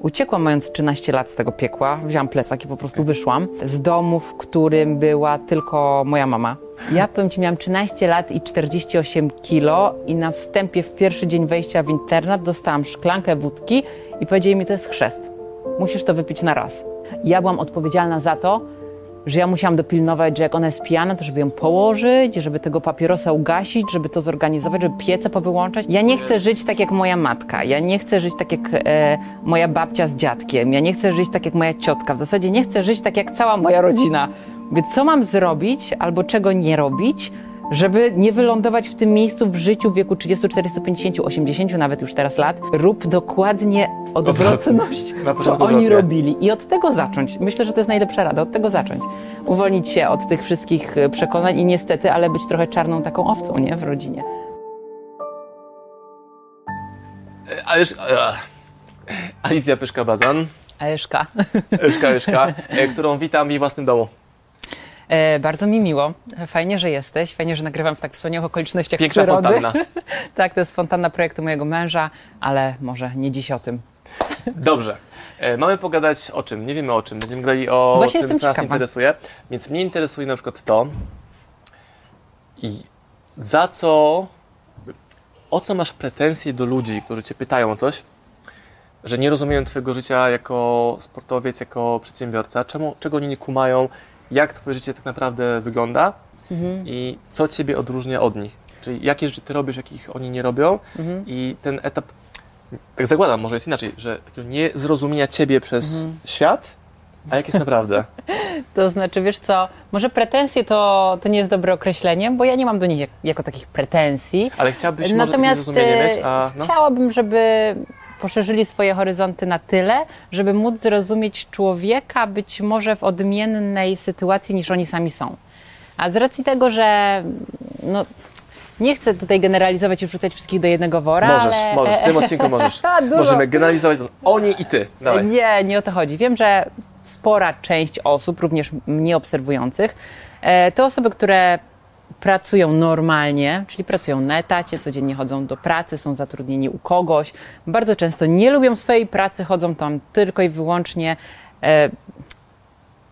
Uciekłam mając 13 lat z tego piekła, wziąłam plecak i po prostu wyszłam z domu, w którym była tylko moja mama. Ja powiem Ci, miałam 13 lat i 48 kilo i na wstępie w pierwszy dzień wejścia w internat dostałam szklankę wódki i powiedzieli mi, to jest chrzest. Musisz to wypić na raz. Ja byłam odpowiedzialna za to, że ja musiałam dopilnować, że jak ona jest pijana, to żeby ją położyć, żeby tego papierosa ugasić, żeby to zorganizować, żeby piece powyłączać. Ja nie chcę żyć tak jak moja matka, ja nie chcę żyć tak jak e, moja babcia z dziadkiem, ja nie chcę żyć tak jak moja ciotka, w zasadzie nie chcę żyć tak jak cała moja rodzina. Więc co mam zrobić albo czego nie robić, żeby nie wylądować w tym miejscu w życiu w wieku 30, 40, 50, 80 nawet już teraz lat, rób dokładnie odwrotność, co oni robili. I od tego zacząć. Myślę, że to jest najlepsza rada, od tego zacząć. Uwolnić się od tych wszystkich e, przekonań i niestety, ale być trochę czarną taką owcą, nie? W rodzinie. Ależ... e, Alicja Pyszka-Bazan, Eszka. Eszka, Eszka, e, którą witam w jej własnym domu. E, bardzo mi miło. Fajnie, że jesteś. Fajnie, że nagrywam w tak wspaniałych okolicznościach Piękna przyrody. fontanna. tak, to jest fontanna projektu mojego męża, ale może nie dziś o tym. Dobrze. E, mamy pogadać o czym? Nie wiemy o czym. Będziemy gadali o Właśnie tym, co nas interesuje. Więc mnie interesuje na przykład to i za co, o co masz pretensje do ludzi, którzy cię pytają o coś, że nie rozumieją twojego życia jako sportowiec, jako przedsiębiorca, czemu, czego oni nie kumają, jak twoje życie tak naprawdę wygląda Mhm. i co ciebie odróżnia od nich. Czyli jakie rzeczy ty robisz, jakich oni nie robią Mhm. i ten etap, tak zakładam, może jest inaczej, że takiego niezrozumienia ciebie przez Mhm. świat, a jak jest naprawdę. To znaczy, wiesz co, może pretensje to, to nie jest dobre określenie, bo ja nie mam do nich jak, jako takich pretensji. Ale takie Natomiast zrozumienie e, mieć, a no? chciałabym, żeby poszerzyli swoje horyzonty na tyle, żeby móc zrozumieć człowieka być może w odmiennej sytuacji niż oni sami są. A z racji tego, że no, nie chcę tutaj generalizować i wrzucać wszystkich do jednego wora, Możesz, ale... możesz, w tym odcinku możesz. Możemy generalizować, oni i ty. Dawaj. Nie, nie o to chodzi. Wiem, że spora część osób, również mnie obserwujących, e, to osoby, które pracują normalnie, czyli pracują na etacie, codziennie chodzą do pracy, są zatrudnieni u kogoś, bardzo często nie lubią swojej pracy, chodzą tam tylko i wyłącznie. e,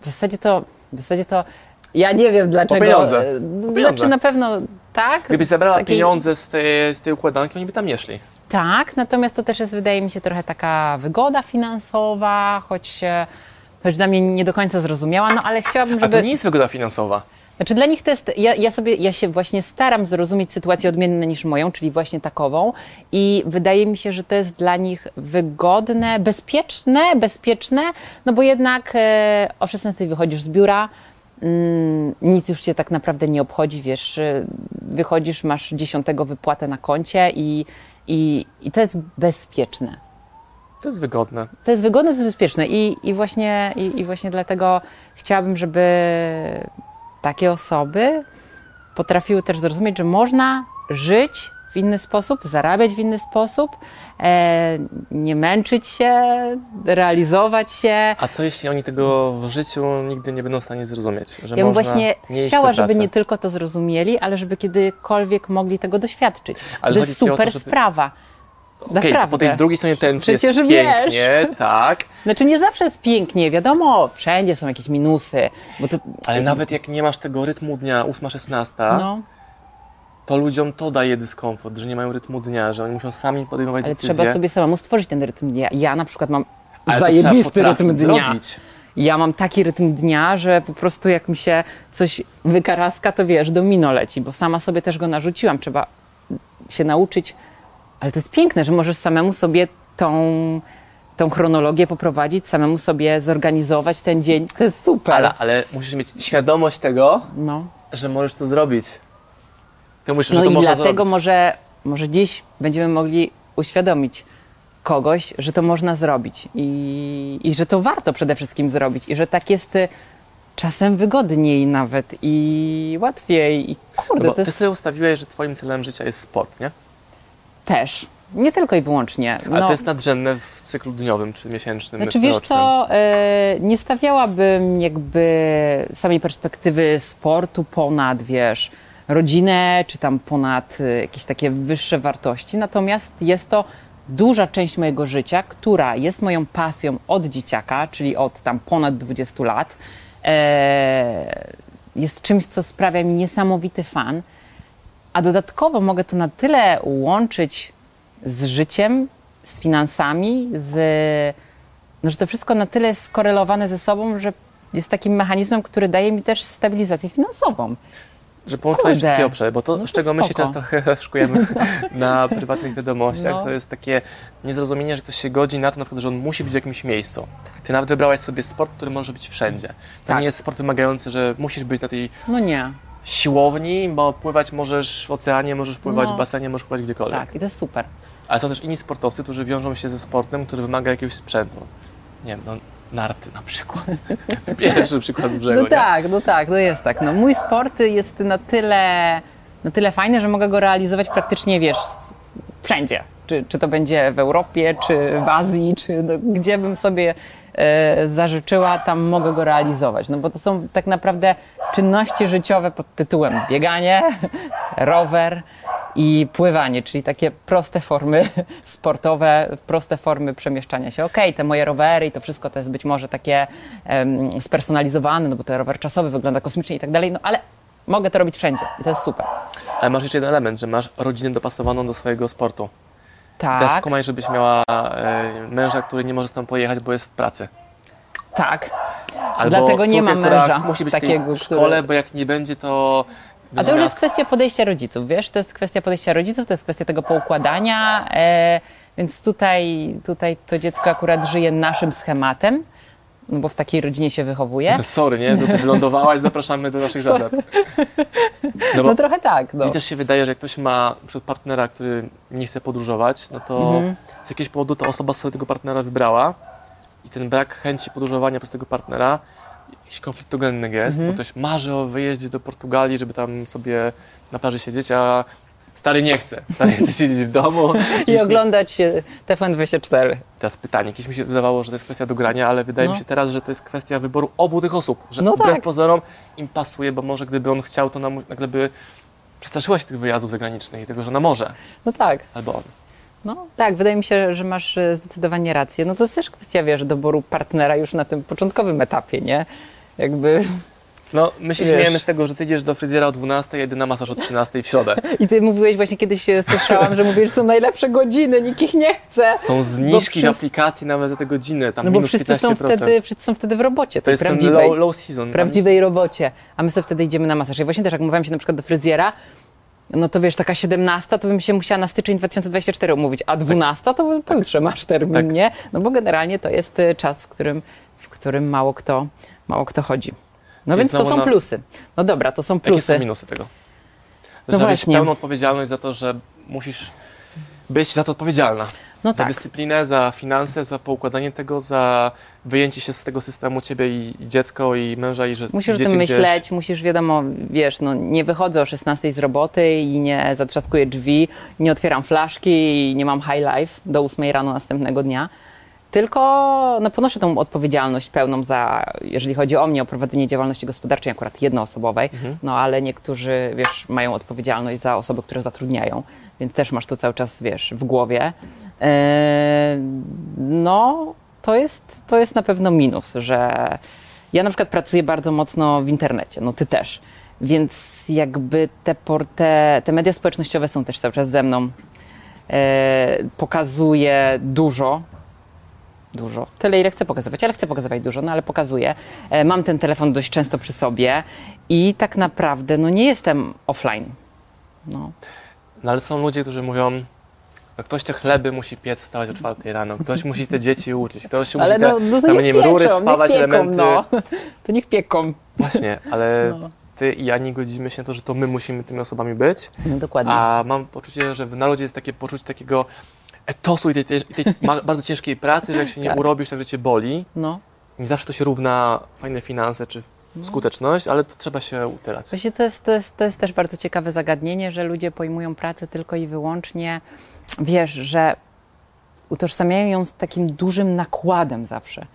W zasadzie to, w zasadzie to ja nie wiem dlaczego. pieniądze. e, Po pieniądze. Znaczy na pewno tak. Gdybyś z zabrała takiej- pieniądze z tej, z tej układanki, oni by tam nie szli. tak, natomiast to też jest, wydaje mi się, trochę taka wygoda finansowa, choć, choć dla mnie nie do końca zrozumiała, no ale chciałabym, A żeby... to nie jest wygoda finansowa. Znaczy dla nich to jest, ja, ja sobie, ja się właśnie staram zrozumieć sytuację odmienne niż moją, czyli właśnie takową i wydaje mi się, że to jest dla nich wygodne, bezpieczne, bezpieczne, no bo jednak e, o 16 wychodzisz z biura, mm, nic już cię tak naprawdę nie obchodzi, wiesz, e, wychodzisz, masz dziesiątego wypłatę na koncie i, i, i to jest bezpieczne. To jest wygodne. To jest wygodne, to jest bezpieczne i, i, właśnie, i, i właśnie dlatego chciałabym, żeby takie osoby potrafiły też zrozumieć, że można żyć w inny sposób, zarabiać w inny sposób, e, nie męczyć się, realizować się. A co jeśli oni tego w życiu nigdy nie będą w stanie zrozumieć? Że Ja bym właśnie chciała, żeby nie tylko to zrozumieli, ale żeby kiedykolwiek mogli tego doświadczyć. Ale to jest o to, super żeby- sprawa. Okej, Naprawdę. po tej drugiej stronie tęczy Przecież jest wiesz. pięknie, tak. Znaczy nie zawsze jest pięknie, wiadomo, wszędzie są jakieś minusy, to... Ale nawet jak nie masz tego rytmu dnia 8-16, No, to ludziom to daje dyskomfort, że nie mają rytmu dnia, że oni muszą sami podejmować ale decyzje. trzeba sobie samemu stworzyć ten rytm dnia. Ja na przykład mam Ale zajebisty rytm dnia. zrobić. Ja mam taki rytm dnia, że po prostu jak mi się coś wykaraska, to wiesz, domino leci, bo sama sobie też go narzuciłam. Trzeba się nauczyć, ale to jest piękne, że możesz samemu sobie tą, tą chronologię poprowadzić, samemu sobie zorganizować ten dzień. To jest super. Ale, ale musisz mieć świadomość tego, No, że możesz to zrobić. Ty myślisz, no że to i można dlatego zrobić. może, może dziś będziemy mogli uświadomić kogoś, że to można zrobić i, i że to warto przede wszystkim zrobić i że tak jest y, czasem wygodniej nawet i łatwiej i kurde, No to ty jest sobie ustawiłeś, że twoim celem życia jest sport, nie? Też, nie tylko i wyłącznie. Ale no, to jest nadrzędne w cyklu dniowym czy miesięcznym. Znaczy wiesz rocznym. co, y, nie stawiałabym jakby samej perspektywy sportu ponad, wiesz, rodzinę, czy tam ponad y, jakieś takie wyższe wartości, natomiast jest to duża część mojego życia, która jest moją pasją od dzieciaka, czyli od tam ponad 20 lat, e, jest czymś, co sprawia mi niesamowity fan, a dodatkowo mogę to na tyle łączyć z życiem, z finansami, z, no, że to wszystko na tyle jest skorelowane ze sobą, że jest takim mechanizmem, który daje mi też stabilizację finansową. Że połączyłeś wszystkie obszary, bo to, No to z czego my się spoko. często szkujemy na prywatnych wiadomościach, No. to jest takie niezrozumienie, że ktoś się godzi na to, na przykład, że on musi być w jakimś miejscu. Ty nawet wybrałaś sobie sport, który może być wszędzie. To Tak. nie jest sport wymagający, że musisz być na tej No nie, siłowni, bo pływać możesz w oceanie, możesz pływać No. w basenie, możesz pływać gdziekolwiek. tak, i to jest super. Ale są też inni sportowcy, którzy wiążą się ze sportem, który wymaga jakiegoś sprzętu. Nie wiem, no, narty na przykład. Pierwszy przykład z brzegu, No nie? tak, no tak, no jest tak. No, mój sport jest na tyle, na tyle fajny, że mogę go realizować praktycznie, wiesz, wszędzie. Czy, czy to będzie w Europie, czy w Azji, czy no, gdzie bym sobie zażyczyła, tam mogę go realizować. No bo to są tak naprawdę czynności życiowe pod tytułem bieganie, rower i pływanie, czyli takie proste formy sportowe, proste formy przemieszczania się. Okej, te moje rowery i to wszystko to jest być może takie em, spersonalizowane, no bo ten rower czasowy wygląda kosmicznie i tak dalej, no ale mogę to robić wszędzie i to jest super. Ale masz jeszcze jeden element, że masz rodzinę dopasowaną do swojego sportu. Tak, Teraz skumaj, żebyś miała e, męża, który nie może z tobą pojechać, bo jest w pracy. tak. Albo Dlatego nie mam męża musi być takiego, w szkole, który- bo jak nie będzie, to... A to już jest kwestia podejścia rodziców, wiesz? To jest kwestia podejścia rodziców, to jest kwestia tego poukładania, e, więc tutaj, tutaj to dziecko akurat żyje naszym schematem, no bo w takiej rodzinie się wychowuje. Sorry, nie? To ty wylądowałaś, zapraszamy do naszych zasad. No No trochę tak, no. mi też się wydaje, że jak ktoś ma przykład partnera, który nie chce podróżować, no to Mhm. z jakiegoś powodu ta osoba sobie tego partnera wybrała i ten brak chęci podróżowania przez tego partnera jakiś konfliktogenny jest, Mhm. bo ktoś marzy o wyjeździe do Portugalii, żeby tam sobie na plaży siedzieć, a stary nie chce. Stary chce siedzieć w domu. I Jeśli- oglądać e, TVN24. Teraz pytanie, jakieś mi się wydawało, że to jest kwestia do grania, ale wydaje No. mi się teraz, że to jest kwestia wyboru obu tych osób, że No wbrew tak. pozorom im pasuje, bo może gdyby on chciał, to nam, nagle by przestraszyła się tych wyjazdów zagranicznych i tego, że ona może, No tak. albo on. No tak, wydaje mi się, że masz e, zdecydowanie rację. No to jest też kwestia, wiesz, doboru partnera już na tym początkowym etapie, nie? Jakby... No, my się Wiesz. śmiejemy z tego, że ty idziesz do fryzjera o 12, a jedy na masaż o 13 w środę. I ty mówiłeś właśnie kiedyś, e, słyszałam, że mówisz, że są najlepsze godziny, nikt ich nie chce. Są zniżki w wszyscy- aplikacji nawet za te godziny, tam No bo minus wszyscy są, 15%. wtedy, wszyscy są wtedy w robocie, to jest prawdziwej. low, low season. prawdziwej robocie, a my sobie wtedy idziemy na masaż. I właśnie też jak mówiłam się na przykład do fryzjera, no to wiesz, taka 17 to bym się musiała na styczeń 2024 umówić, a 12 to pojutrze masz termin, Tak. nie? No bo generalnie to jest y, czas, w którym, w którym mało kto, mało kto chodzi. No więc to są na- plusy. No dobra, to są Jakie plusy. są minusy tego? No Że właśnie. pełną odpowiedzialność za to, że musisz być za to odpowiedzialna. No za tak. dyscyplinę, za finanse, za poukładanie tego, za wyjęcie się z tego systemu ciebie i, i dziecko, i męża, i że Musisz o tym gdzieś. myśleć, musisz, wiadomo, wiesz, no nie wychodzę o 16 z roboty i nie zatrzaskuję drzwi, nie otwieram flaszki i nie mam high life do 8 rano następnego dnia. Tylko no, ponoszę tą odpowiedzialność pełną za, jeżeli chodzi o mnie, o prowadzenie działalności gospodarczej, akurat jednoosobowej, no ale niektórzy, wiesz, mają odpowiedzialność za osoby, które zatrudniają, więc też masz to cały czas, wiesz, w głowie. Eee, no, to jest, to jest na pewno minus, że ja na przykład pracuję bardzo mocno w internecie, no ty też, więc jakby te, por- te, media społecznościowe są też cały czas ze mną. E, pokazuję dużo, dużo, tyle ile chcę pokazywać, ale chcę pokazywać dużo, no ale pokazuję. E, mam ten telefon dość często przy sobie i tak naprawdę no nie jestem offline. No. No ale są ludzie, którzy mówią, no ktoś te chleby musi piec wstawać o 4 rano, ktoś musi te dzieci uczyć, ktoś Ale musi te, no, no tam, nie wiem, rury pieczą, spawać, pieką, elementy. no. To niech pieką. Właśnie, ale No. ty i ja nie godzimy się na to, że to my musimy tymi osobami być, No dokładnie. a mam poczucie, że w narodzie jest takie poczucie takiego etosu i tej, tej, tej bardzo ciężkiej pracy, że jak się nie Tak. urobisz, tak że cię boli. No. Nie zawsze to się równa fajne finanse czy skuteczność, ale to trzeba się utylać. Właśnie to jest, to, jest, to jest też bardzo ciekawe zagadnienie, że ludzie pojmują pracę tylko i wyłącznie, wiesz, że utożsamiają ją z takim dużym nakładem zawsze.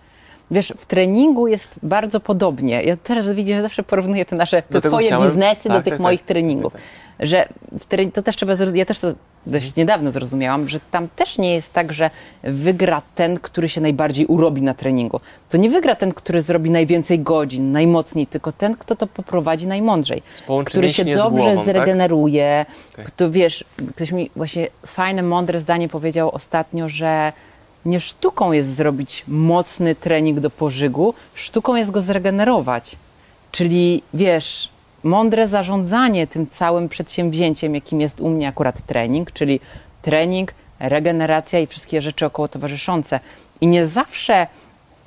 Wiesz, w treningu jest bardzo podobnie. Ja teraz widzę, że zawsze porównuję te nasze, te Do twoje chciałem. biznesy do Tak, tych tak, moich tak. treningów. Tak, Że w tre... to też trzeba, zrozumieć- ja też to dość niedawno zrozumiałam, że tam też nie jest tak, że wygra ten, który się najbardziej urobi na treningu. To nie wygra ten, który zrobi najwięcej godzin, najmocniej, tylko ten, kto to poprowadzi najmądrzej. Który się dobrze głową, tak? zregeneruje. Kto wiesz, ktoś mi właśnie fajne, mądre zdanie powiedział ostatnio, że nie sztuką jest zrobić mocny trening do pożygu, sztuką jest go zregenerować. Czyli wiesz, mądre zarządzanie tym całym przedsięwzięciem, jakim jest u mnie akurat trening, czyli trening, regeneracja i wszystkie rzeczy około towarzyszące. I nie zawsze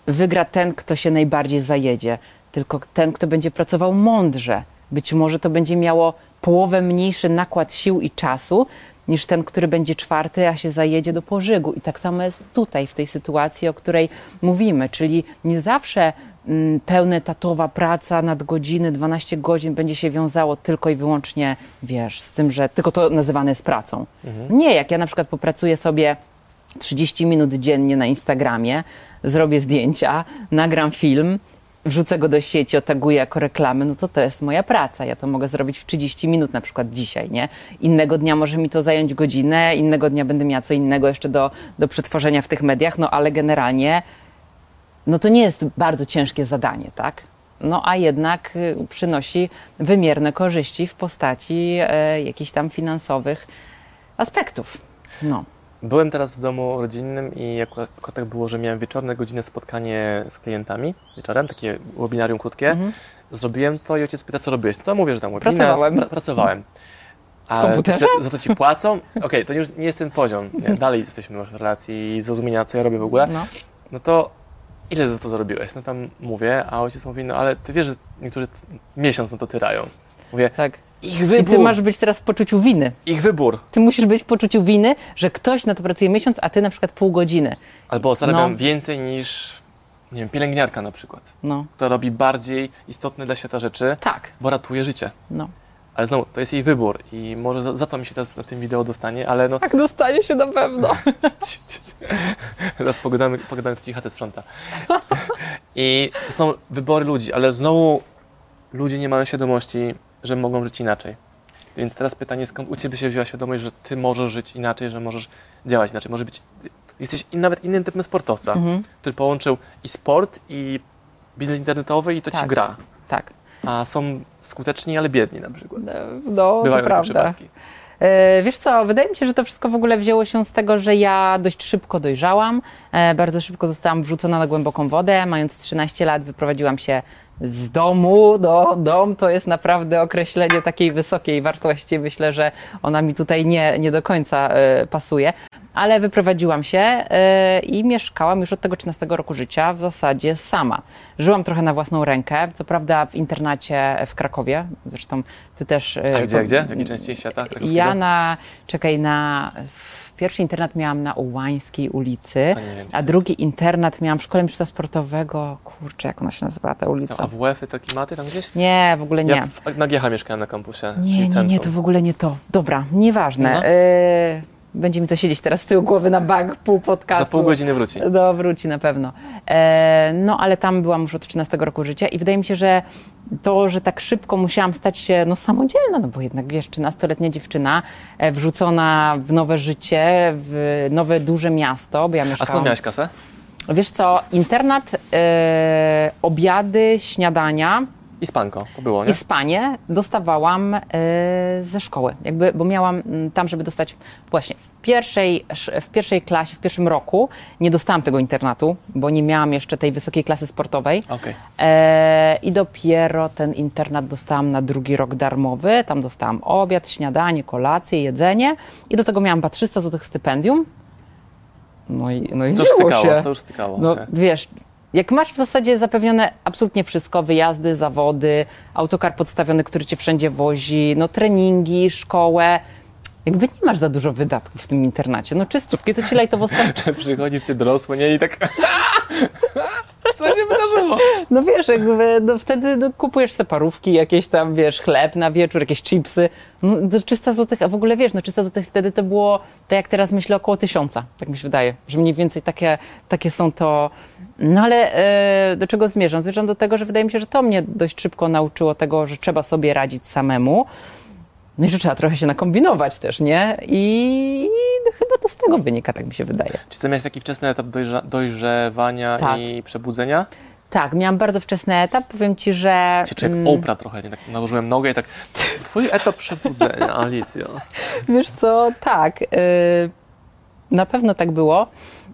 wygra ten, kto się najbardziej zajedzie, tylko ten, kto będzie pracował mądrze. Być może to będzie miało połowę mniejszy nakład sił i czasu niż ten, który będzie czwarty, a się zajedzie do pożygu. I tak samo jest tutaj, w tej sytuacji, o której mówimy. Czyli nie zawsze mm, pełnetatowa praca nad godziny, 12 godzin będzie się wiązało tylko i wyłącznie, wiesz, z tym, że tylko to nazywane jest pracą. Nie, jak ja na przykład popracuję sobie 30 minut dziennie na Instagramie, zrobię zdjęcia, nagram film, wrzucę go do sieci, otaguję jako reklamę, no to to jest moja praca. Ja to mogę zrobić w 30 minut na przykład dzisiaj, nie? Innego dnia może mi to zająć godzinę, innego dnia będę miała co innego jeszcze do, do przetworzenia w tych mediach, no ale generalnie no to nie jest bardzo ciężkie zadanie, tak? No a jednak y, przynosi wymierne korzyści w postaci e, jakichś tam finansowych aspektów. No. Byłem teraz w domu rodzinnym i akurat tak było, że miałem wieczorne godziny spotkanie z klientami wieczorem, takie webinarium krótkie. Mhm. Zrobiłem to i ojciec pyta, co robiłeś. No to mówię, że tam webinar, Pracowałem. Pra, pracowałem. Ale to, za to ci płacą? Okej, to już nie jest ten poziom. Nie, dalej jesteśmy w relacji i zrozumienia, co ja robię w ogóle. No. No to ile za to zarobiłeś? No tam mówię, a ojciec mówi, no ale ty wiesz, że niektórzy miesiąc na to tyrają. Mówię, Tak. Ich I wybór, ty masz być teraz w poczuciu winy. ich wybór. Ty musisz być w poczuciu winy, że ktoś na to pracuje miesiąc, a ty na przykład pół godziny. Albo zarabiam No. więcej niż, nie wiem, pielęgniarka na przykład. No, To robi bardziej istotne dla świata rzeczy, tak. bo ratuje życie. No. Ale znowu, to jest jej wybór i może za, za to mi się teraz na tym wideo dostanie, ale no... Tak, dostanie się na pewno. Teraz pogadamy, pogadamy, to ci chatę sprząta. I to są wybory ludzi, ale znowu ludzie nie mają świadomości, że mogą żyć inaczej. Więc teraz pytanie, skąd u Ciebie się wzięła świadomość, że Ty możesz żyć inaczej, że możesz działać inaczej. Może być, jesteś in- nawet innym typem sportowca, Mhm. który połączył i sport, i biznes internetowy i to Ci Tak. gra. Tak. A są skuteczni, ale biedni na przykład. No, to Bywają takie prawda. przypadki. E, Wiesz co, wydaje mi się, że to wszystko w ogóle wzięło się z tego, że ja dość szybko dojrzałam, e, bardzo szybko zostałam wrzucona na głęboką wodę. Mając 13 lat wyprowadziłam się z domu, do dom to jest naprawdę określenie takiej wysokiej wartości. Myślę, że ona mi tutaj nie, nie do końca e, pasuje. Ale wyprowadziłam się e, i mieszkałam już od tego 13 roku życia w zasadzie sama. Żyłam trochę na własną rękę, co prawda w internacie w Krakowie, zresztą ty też... e, A gdzie, gdzie? W jakiej części świata? ja na, czekaj, na, w pierwszy internat miałam na Ułańskiej ulicy, To to a drugi internat miałam w szkole mistrzostwa sportowego, kurczę, jak ona się nazywa ta ulica? Tam AWF-y, te klimaty tam gdzieś? Nie, w ogóle nie. Ja w, na GH mieszkałem na kampusie. Nie, nie, nie, to w ogóle nie to. Dobra, nieważne. No. E, będzie mi to siedzieć teraz z tyłu głowy na bank, pół podcastu. Za pół godziny wróci. No, wróci na pewno. E, no, ale tam byłam już od 13 roku życia i wydaje mi się, że to, że tak szybko musiałam stać się no, samodzielna, no bo jednak wiesz, 13-letnia dziewczyna e, wrzucona w nowe życie, w nowe duże miasto, bo ja A mieszkałam... skąd miałeś kasę? Wiesz co, internat, e, obiady, śniadania, I spanko, to było, nie? i spanie dostawałam e, ze szkoły, jakby, bo miałam mm, tam, żeby dostać właśnie w pierwszej, sz- w pierwszej klasie, w pierwszym roku nie dostałam tego internatu, bo nie miałam jeszcze tej wysokiej klasy sportowej. Okej. E, I dopiero ten internat dostałam na drugi rok darmowy. Tam dostałam obiad, śniadanie, kolację, jedzenie i do tego miałam chyba 300 zł stypendium. No i, no i To już stykało, się. to już stykało. No okej. wiesz, jak masz w zasadzie zapewnione absolutnie wszystko, wyjazdy, zawody, autokar podstawiony, który cię wszędzie wozi, no treningi, szkołę, jakby nie masz za dużo wydatków w tym internacie. No czystówki, to ci lajtowo starczy. Przychodzisz ty dorosły, nie? I tak... Co się wydarzyło? No wiesz, jakby no wtedy no, kupujesz sobie parówki, jakieś tam, wiesz, chleb na wieczór, jakieś chipsy. No, to 300 zł, a w ogóle wiesz, no 300 zł wtedy to było, tak jak teraz myślę, około tysiąca, tak mi się wydaje, że mniej więcej takie, takie są to No ale e, do czego zmierzam? Zmierzam do tego, że wydaje mi się, że to mnie dość szybko nauczyło tego, że trzeba sobie radzić samemu. No i że trzeba trochę się nakombinować też, nie? I chyba to z tego wynika, tak mi się wydaje. Czy ty miałeś taki wczesny etap dojrza- dojrzewania Tak. i przebudzenia? Tak, miałam bardzo wczesny etap. Powiem ci, że. Się jak mm, Oprah trochę, nie? Tak nałożyłem nogę i tak, twój etap przebudzenia, Alicjo. Wiesz co, tak. y, na pewno tak było.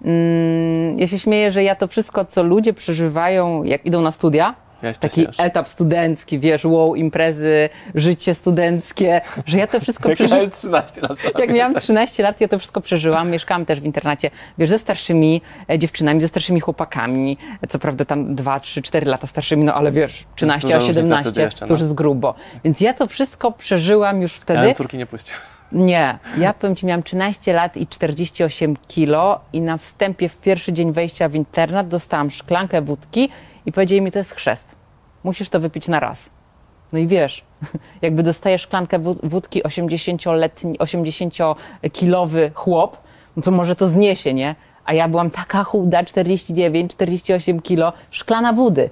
Mm, ja się śmieję, że ja to wszystko, co ludzie przeżywają, jak idą na studia, Miałeś taki już. etap studencki, wiesz, wow, imprezy, życie studenckie, że ja to wszystko Jak przeżyłam. miałeś 13 lat. tak. Jak miałam 13 lat, ja to wszystko przeżyłam. Mieszkałam też w internacie, wiesz, ze starszymi e, dziewczynami, ze starszymi chłopakami. Co prawda tam 2, 3, 4 lata starszymi, no ale wiesz, 13, duża a różnica 17 wtedy jeszcze, to już no. jest grubo. Więc ja to wszystko przeżyłam już Ja wtedy. bym córki nie puścił. Nie, ja powiem Ci, miałam 13 lat i 48 kilo i na wstępie w pierwszy dzień wejścia w internat dostałam szklankę wódki i powiedzieli mi, to jest chrzest. Musisz to wypić na raz. No i wiesz, jakby dostajesz szklankę wód- wódki 80-letni, 80-kilowy chłop, no to może to zniesie, nie? A ja byłam taka chuda, 49, 48 kilo, szklana wody.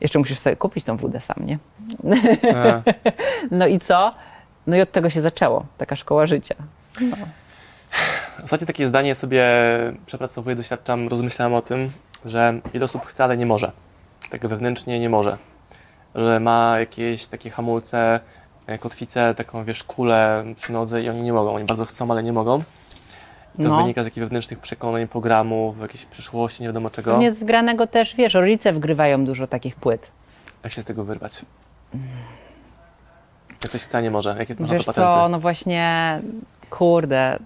Jeszcze musisz sobie kupić tą wódę sam, nie? A. No i co? No i od tego się zaczęło, taka szkoła życia. Ostatnio takie zdanie sobie przepracowuję, doświadczam, rozmyślałem o tym, że wiele osób chce, ale nie może. Tak wewnętrznie nie może. Że ma jakieś takie hamulce, e, kotwicę, taką wiesz, kulę przy nodze i oni nie mogą. Oni bardzo chcą, ale nie mogą. I to No. wynika z jakichś wewnętrznych przekonań, programów, jakiejś przyszłości, nie wiadomo czego. Pewnie z wgranego też, wiesz, rodzice wgrywają dużo takich płyt. Jak się z tego wyrwać? Jak ktoś chce, a nie może. Jakie można Wiesz to patenty? co, no właśnie, kurde,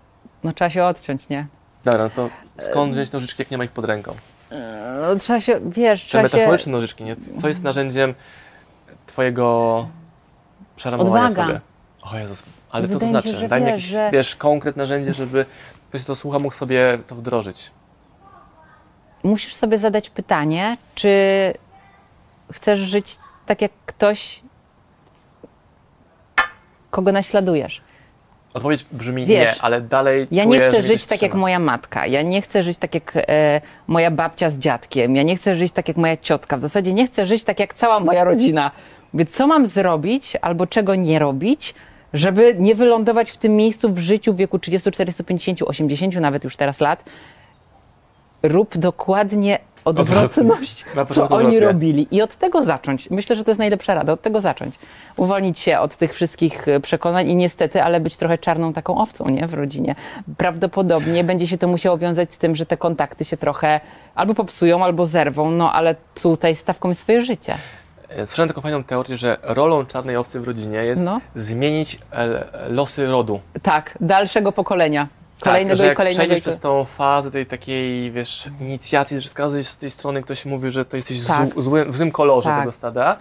no trzeba się odciąć, nie? Dobra, no to skąd wziąć nożyczki, jak nie ma ich pod ręką? No trzeba się, wiesz, Te trzeba się... metaforyczne nożyczki, nie? Co jest narzędziem twojego przeramowania Odwaga. sobie? O Jezus, ale co to Wydaje mi się, znaczy? że Daj mi jakieś, że- wiesz, konkret narzędzie, żeby ktoś, kto słucha, mógł sobie to wdrożyć. Musisz sobie zadać pytanie, czy chcesz żyć tak jak ktoś, kogo naśladujesz. Odpowiedź brzmi Wiesz, nie, ale dalej Ja czuję, nie chcę żyć tak jak moja matka. Ja nie chcę żyć tak jak e, moja babcia z dziadkiem. Ja nie chcę żyć tak jak moja ciotka. W zasadzie nie chcę żyć tak jak cała moja rodzina. Więc co mam zrobić albo czego nie robić, żeby nie wylądować w tym miejscu w życiu w wieku 30, 40, 50, 80 nawet już teraz lat? Rób dokładnie odwrotność, co oni robili. I od tego zacząć. Myślę, że to jest najlepsza rada. Od tego zacząć. Uwolnić się od tych wszystkich e, przekonań i niestety, ale być trochę czarną taką owcą, nie? W rodzinie. Prawdopodobnie będzie się to musiało wiązać z tym, że te kontakty się trochę albo popsują, albo zerwą, no ale tutaj stawką jest swoje życie. E, Słyszałem taką fajną teorię, że rolą czarnej owcy w rodzinie jest No. zmienić e, losy rodu. Tak, dalszego pokolenia. Kolejnego tak, że jak kolejnego. przejdziesz przez tą fazę tej takiej, wiesz, inicjacji, że z każdej z tej strony ktoś mówi, że to jesteś Tak. zł- złym, w złym kolorze Tak. tego stada,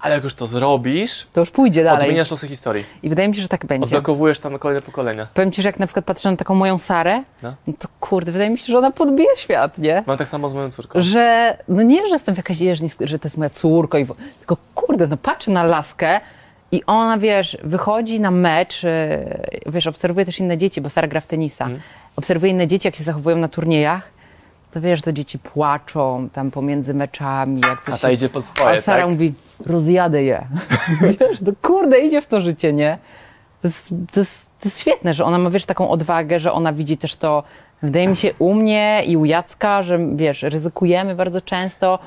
ale jak już to zrobisz, To już pójdzie dalej. odmieniasz losy historii. I wydaje mi się, że tak będzie. Odblokowujesz tam kolejne pokolenia. Powiem ci, że jak na przykład patrzę na taką moją Sarę, No. no to kurde, wydaje mi się, że ona podbije świat, nie? Mam tak samo z moją córką. że no nie, że jestem jakaś jeżni, że to jest moja córka, i wo- tylko kurde, no patrzę na laskę i ona, wiesz, wychodzi na mecz, e, wiesz, obserwuje też inne dzieci, bo Sara gra w tenisa, Mhm. obserwuje inne dzieci, jak się zachowują na turniejach, to wiesz, to dzieci płaczą tam pomiędzy meczami, jak coś A ta się- idzie po swoje, A Sara tak? mówi, rozjadę je. wiesz, no kurde, idzie w to życie, nie? To jest, to, jest, to jest świetne, że ona ma, wiesz, taką odwagę, że ona widzi też to, wydaje mi się, u mnie i u Jacka, że, wiesz, ryzykujemy bardzo często.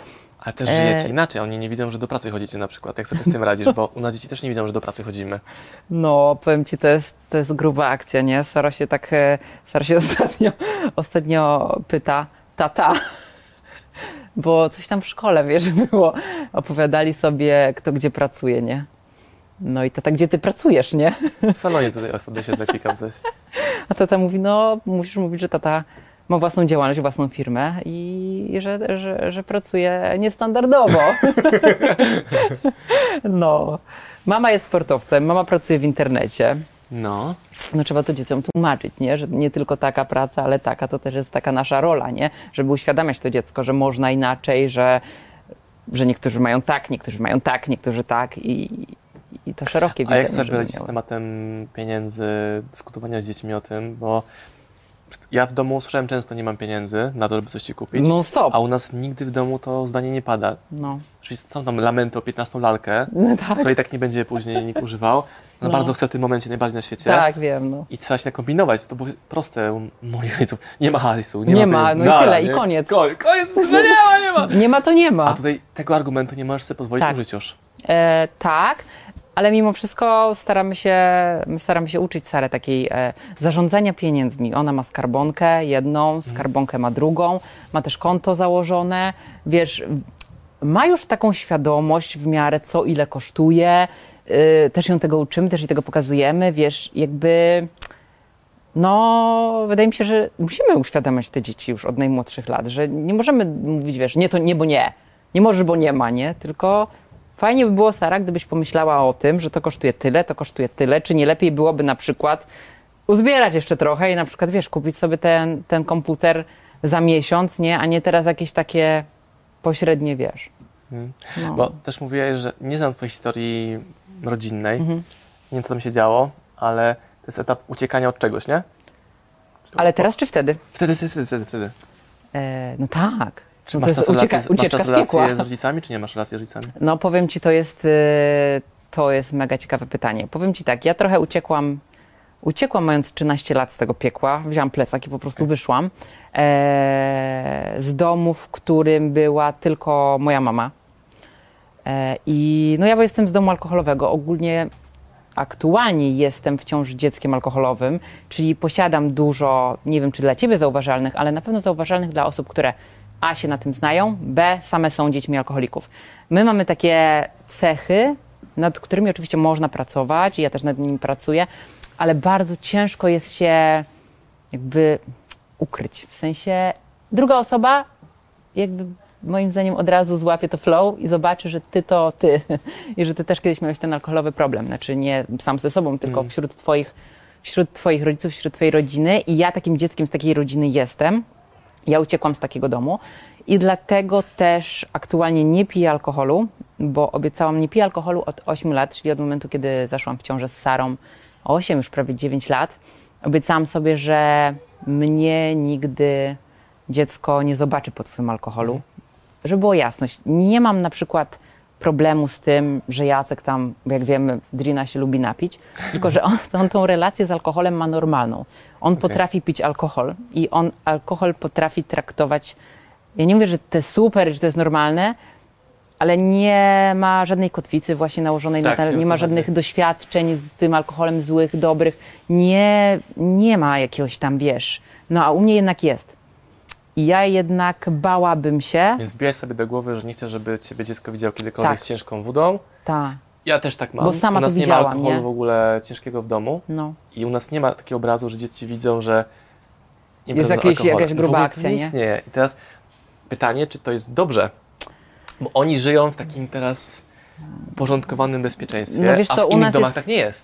Ale też E, żyjecie inaczej. Oni nie widzą, że do pracy chodzicie na przykład. Jak sobie z tym radzisz? Bo u nas dzieci też nie widzą, że do pracy chodzimy. No, powiem ci, to jest, to jest gruba akcja, nie? Sara się tak, e, Sara się ostatnio, ostatnio pyta, tata, bo coś tam w szkole, wiesz, było, opowiadali sobie, kto gdzie pracuje, nie? No i tata, gdzie ty pracujesz, nie? W salonie tutaj ostatnio się zaklikam coś. A tata mówi, no musisz mówić, że tata ma własną działalność, własną firmę i że, że, że pracuje niestandardowo. no. Mama jest sportowcem, mama pracuje w internecie. No. No trzeba to dzieciom tłumaczyć, nie? Że nie tylko taka praca, ale taka to też jest taka nasza rola, nie? Żeby uświadamiać to dziecko, że można inaczej, że, że niektórzy mają tak, niektórzy mają tak, niektórzy tak i, i to szerokie A jak widzenie, sobie radzić z tematem pieniędzy, dyskutowania z dziećmi o tym, bo Ja w domu słyszałem często, nie mam pieniędzy na to, żeby coś ci kupić. No stop. A u nas nigdy w domu to zdanie nie pada. No. Czyli są tam lamenty o 15 lalkę, No tak. i tak nie będzie później nikt używał. No, No. bardzo chcę w tym momencie najbardziej na świecie. Tak, wiem, no. I trzeba się nakombinować. To było proste u moich rodziców. Nie ma hajsu, nie, Nie ma ma, no i tyle, i nie? koniec. Koniec, koniec, no nie ma, nie ma. Nie ma to nie ma. A tutaj tego argumentu nie możesz sobie pozwolić Tak. użyć już. E, tak, ale mimo wszystko staramy się, my staramy się uczyć Sarę takiej e, zarządzania pieniędzmi. Ona ma skarbonkę jedną, skarbonkę ma drugą, ma też konto założone, wiesz, ma już taką świadomość w miarę co ile kosztuje, e, też ją tego uczymy, też jej tego pokazujemy, wiesz, jakby... No, wydaje mi się, że musimy uświadamiać te dzieci już od najmłodszych lat, że nie możemy mówić, wiesz, nie to nie, bo nie. Nie możesz, bo nie ma, nie? Tylko fajnie by było, Sara, gdybyś pomyślała o tym, że to kosztuje tyle, to kosztuje tyle, czy nie lepiej byłoby na przykład uzbierać jeszcze trochę i na przykład, wiesz, kupić sobie ten, ten komputer za miesiąc, nie? A nie teraz jakieś takie pośrednie, wiesz. Mhm. No. Bo też mówiłeś, że nie znam twojej historii rodzinnej. Mhm. Nie wiem, co tam się działo, ale to jest etap uciekania od czegoś, nie? Ale teraz czy wtedy? Wtedy, wtedy, wtedy, wtedy. wtedy. E, no tak. Czy masz to jest ucieka, relacje, masz ucieczka czas z piekła. z rodzicami, czy nie masz relacji z rodzicami? No powiem Ci, to jest, y, to jest mega ciekawe pytanie. Powiem Ci tak, ja trochę uciekłam, uciekłam mając 13 lat z tego piekła, wzięłam plecak i po prostu wyszłam e, z domu, w którym była tylko moja mama. E, I no ja jestem z domu alkoholowego, ogólnie aktualnie jestem wciąż dzieckiem alkoholowym, czyli posiadam dużo, nie wiem czy dla Ciebie zauważalnych, ale na pewno zauważalnych dla osób, które A się na tym znają, B same są dziećmi alkoholików. My mamy takie cechy, nad którymi oczywiście można pracować i ja też nad nimi pracuję, ale bardzo ciężko jest się jakby ukryć. W sensie druga osoba jakby moim zdaniem od razu złapie to flow i zobaczy, że ty to ty i że ty też kiedyś miałeś ten alkoholowy problem. Znaczy nie sam ze sobą, tylko wśród twoich, wśród twoich rodziców, wśród twojej rodziny i ja takim dzieckiem z takiej rodziny jestem. Ja uciekłam z takiego domu i dlatego też aktualnie nie piję alkoholu, bo obiecałam, nie piję alkoholu od 8 lat, czyli od momentu, kiedy zaszłam w ciążę z Sarą, 8, już prawie 9 lat. Obiecałam sobie, że mnie nigdy dziecko nie zobaczy po twym alkoholu. Żeby było jasność, nie mam na przykład problemu z tym, że Jacek tam, jak wiemy, Drina się lubi napić, tylko że on, on tą relację z alkoholem ma normalną. On potrafi pić alkohol i on alkohol potrafi traktować. Ja nie mówię, że to jest super, że to jest normalne, ale nie ma żadnej kotwicy właśnie nałożonej Tak, na ten, nie ma żadnych chodzi. doświadczeń z tym alkoholem złych, dobrych. Nie, nie ma jakiegoś tam, wiesz. No a u mnie jednak jest. I ja jednak bałabym się. Więc wbijaj sobie do głowy, że nie chcesz, żeby ciebie dziecko widziało kiedykolwiek Tak. z ciężką wodą. Ta, Ja też tak mam. Bo sama u nas to nie ma alkoholu nie? w ogóle ciężkiego w domu no. i u nas nie ma takiego obrazu, że dzieci widzą, że z jakieś- jakaś gruba w ogóle akcja, to nie nie? istnieje. I teraz pytanie, czy to jest dobrze? Bo oni żyją w takim teraz uporządkowanym bezpieczeństwie, No wiesz a co, w u innych nas domach jest- tak nie jest.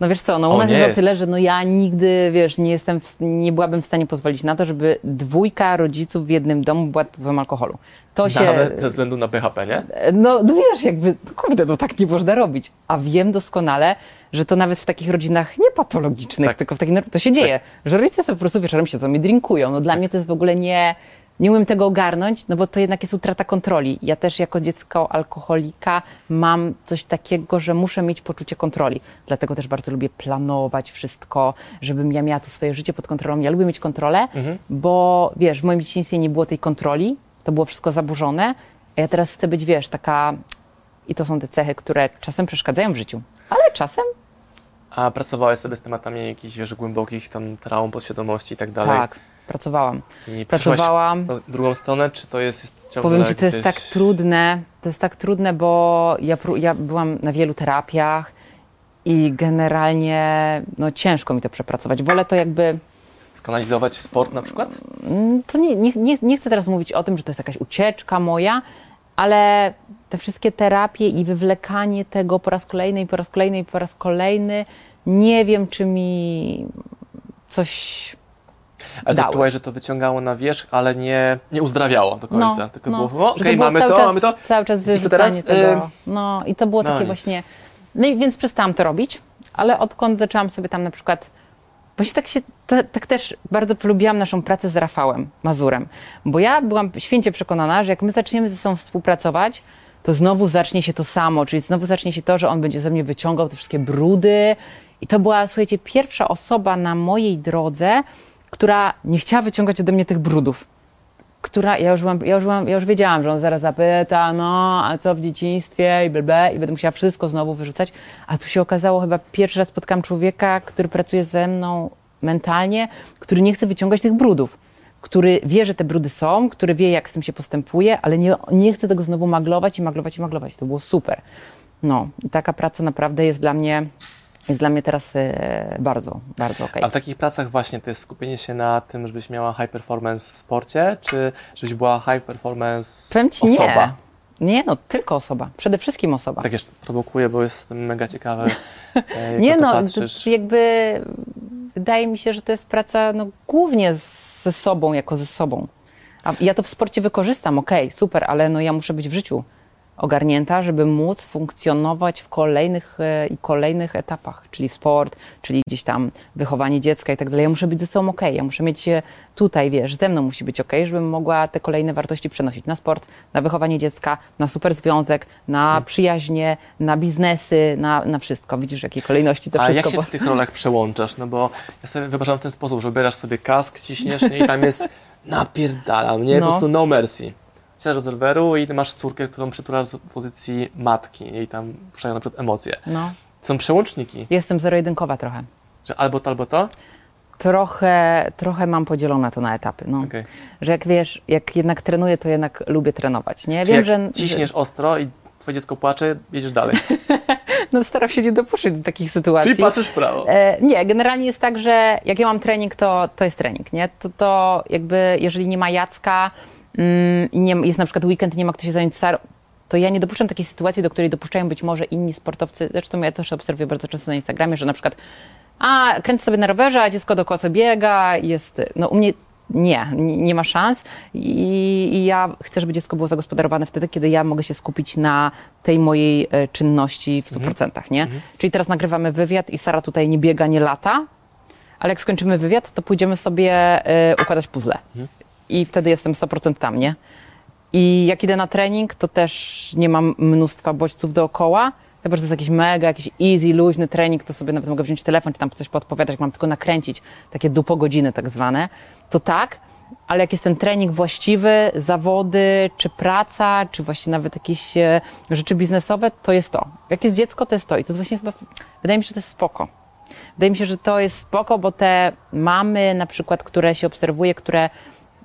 No wiesz co, no u O, nas jest o tyle, że no ja nigdy, wiesz, nie jestem, w, nie byłabym w stanie pozwolić na to, żeby dwójka rodziców w jednym domu była wpływem alkoholu. To się... Nawet ze względu na BHP, nie? No, no wiesz, jakby, kurde, no tak nie można robić. A wiem doskonale, że to nawet w takich rodzinach niepatologicznych, Tak. tylko w takich, to się dzieje, że rodzice sobie po prostu wieczorem siedzą i drinkują. No dla mnie to jest w ogóle nie, nie umiem tego ogarnąć, no bo to jednak jest utrata kontroli. Ja też jako dziecko alkoholika mam coś takiego, że muszę mieć poczucie kontroli. Dlatego też bardzo lubię planować wszystko, żebym ja miała to swoje życie pod kontrolą. Ja lubię mieć kontrolę, bo wiesz, w moim dzieciństwie nie było tej kontroli, to było wszystko zaburzone, a ja teraz chcę być, wiesz, taka... I to są te cechy, które czasem przeszkadzają w życiu, ale czasem A pracowałeś sobie z tematami jakichś, wiesz, głębokich tam traum, podświadomości i tak dalej? tak, pracowałam. I Pracowałam. drugą stronę, czy to jest, jest ciągle Powiem Ci, to jest gdzieś... tak trudne, to jest tak trudne, bo ja, ja byłam na wielu terapiach i generalnie no, ciężko mi to przepracować. Wolę to jakby, Skanalizować w sport na przykład? mm, to nie, nie, nie, nie chcę teraz mówić o tym, że to jest jakaś ucieczka moja, ale te wszystkie terapie i wywlekanie tego po raz kolejny i po raz kolejny i po raz kolejny, nie wiem, czy mi coś Ale dały. czułaś, że to wyciągało na wierzch, ale nie, nie uzdrawiało do końca. Tylko było, o, No, że okej, było mamy to, czas, mamy to. Cały czas wyrzucanie tego. No i to było no takie nic. właśnie... No i więc przestałam to robić, ale odkąd zaczęłam sobie tam na przykład Właśnie tak się, ta, tak też bardzo polubiłam naszą pracę z Rafałem Mazurem, bo ja byłam święcie przekonana, że jak my zaczniemy ze sobą współpracować, to znowu zacznie się to samo, czyli znowu zacznie się to, że on będzie ze mnie wyciągał te wszystkie brudy. I to była, słuchajcie, pierwsza osoba na mojej drodze, która nie chciała wyciągać ode mnie tych brudów. Która, ja już, byłam, ja, już byłam, ja już wiedziałam, że on zaraz zapyta, no, a co w dzieciństwie i blb, i będę musiała wszystko znowu wyrzucać. A tu się okazało, chyba pierwszy raz spotkałam człowieka, który pracuje ze mną mentalnie, który nie chce wyciągać tych brudów który wie, że te brudy są, który wie, jak z tym się postępuje, ale nie, nie chce tego znowu maglować i maglować i maglować. To było super. No, i taka praca naprawdę jest dla mnie, jest dla mnie teraz e, bardzo, bardzo okej. A w takich pracach właśnie to jest skupienie się na tym, żebyś miała high performance w sporcie, czy żebyś była high performance Powiem ci osoba? Nie. nie, no tylko osoba. Przede wszystkim osoba. Tak jeszcze prowokuję, bo jestem mega ciekawy. e, nie no, patrzysz. jakby wydaje mi się, że to jest praca no, głównie ze sobą, jako ze sobą. A ja to w sporcie wykorzystam, okej, super, ale no ja muszę być w życiu ogarnięta, żeby móc funkcjonować w kolejnych e, i kolejnych etapach, czyli sport, czyli gdzieś tam wychowanie dziecka i tak dalej. Ja muszę być ze sobą okej, ja muszę mieć się tutaj, wiesz, ze mną musi być okej, żebym mogła te kolejne wartości przenosić na sport, na wychowanie dziecka, na super związek, na przyjaźnie, na biznesy, na, na wszystko. Widzisz, w jakiej kolejności to A wszystko. jak się bo- w tych rolach przełączasz? No bo ja sobie wyobrażam w ten sposób, że bierasz sobie kask, ciśniesz nie? i tam jest napierdalam, nie? Po No. prostu no mercy. Siadasz z roweru i ty masz córkę, którą przytulasz z pozycji matki i tam puszczają na przykład emocje. No. Są przełączniki, Jestem zero-jedynkowa trochę. że albo to, albo to? Trochę, trochę mam podzielone to na etapy. No. Okej. Że jak wiesz, jak jednak trenuję, to jednak lubię trenować. Nie? Czyli Wiem, że. ciśniesz ostro i twoje dziecko płacze, jedziesz dalej. No, staram się nie dopuszczać do takich sytuacji. Czyli patrzysz w prawo. E, nie, generalnie jest tak, że jak ja mam trening, to, to jest trening, nie? To, to jakby, jeżeli nie ma Jacka nie, jest na przykład weekend, nie ma kto się zająć Sarą, to ja nie dopuszczam takiej sytuacji, do której dopuszczają być może inni sportowcy. Zresztą ja też obserwuję bardzo często na Instagramie, że na przykład a, kręcę sobie na rowerze, a dziecko dookoła co biega jest, no u mnie nie, nie ma szans I, i ja chcę, żeby dziecko było zagospodarowane wtedy, kiedy ja mogę się skupić na tej mojej e, czynności w 100%, nie? Czyli teraz nagrywamy wywiad i Sara tutaj nie biega, nie lata, ale jak skończymy wywiad, to pójdziemy sobie e, układać puzzle. I wtedy jestem 100% tam, nie? I jak idę na trening, to też nie mam mnóstwa bodźców dookoła. Chyba, że to jest jakiś mega, jakiś easy, luźny trening, to sobie nawet mogę wziąć telefon, czy tam coś podpowiadać, jak mam tylko nakręcić, takie dupo godziny tak zwane, to tak, ale jak jest ten trening właściwy, zawody, czy praca, czy właśnie nawet jakieś e, rzeczy biznesowe, to jest to. Jak jest dziecko, to jest to. I to jest właśnie chyba, wydaje mi się, że to jest spoko. Wydaje mi się, że to jest spoko, bo te mamy na przykład, które się obserwuje, które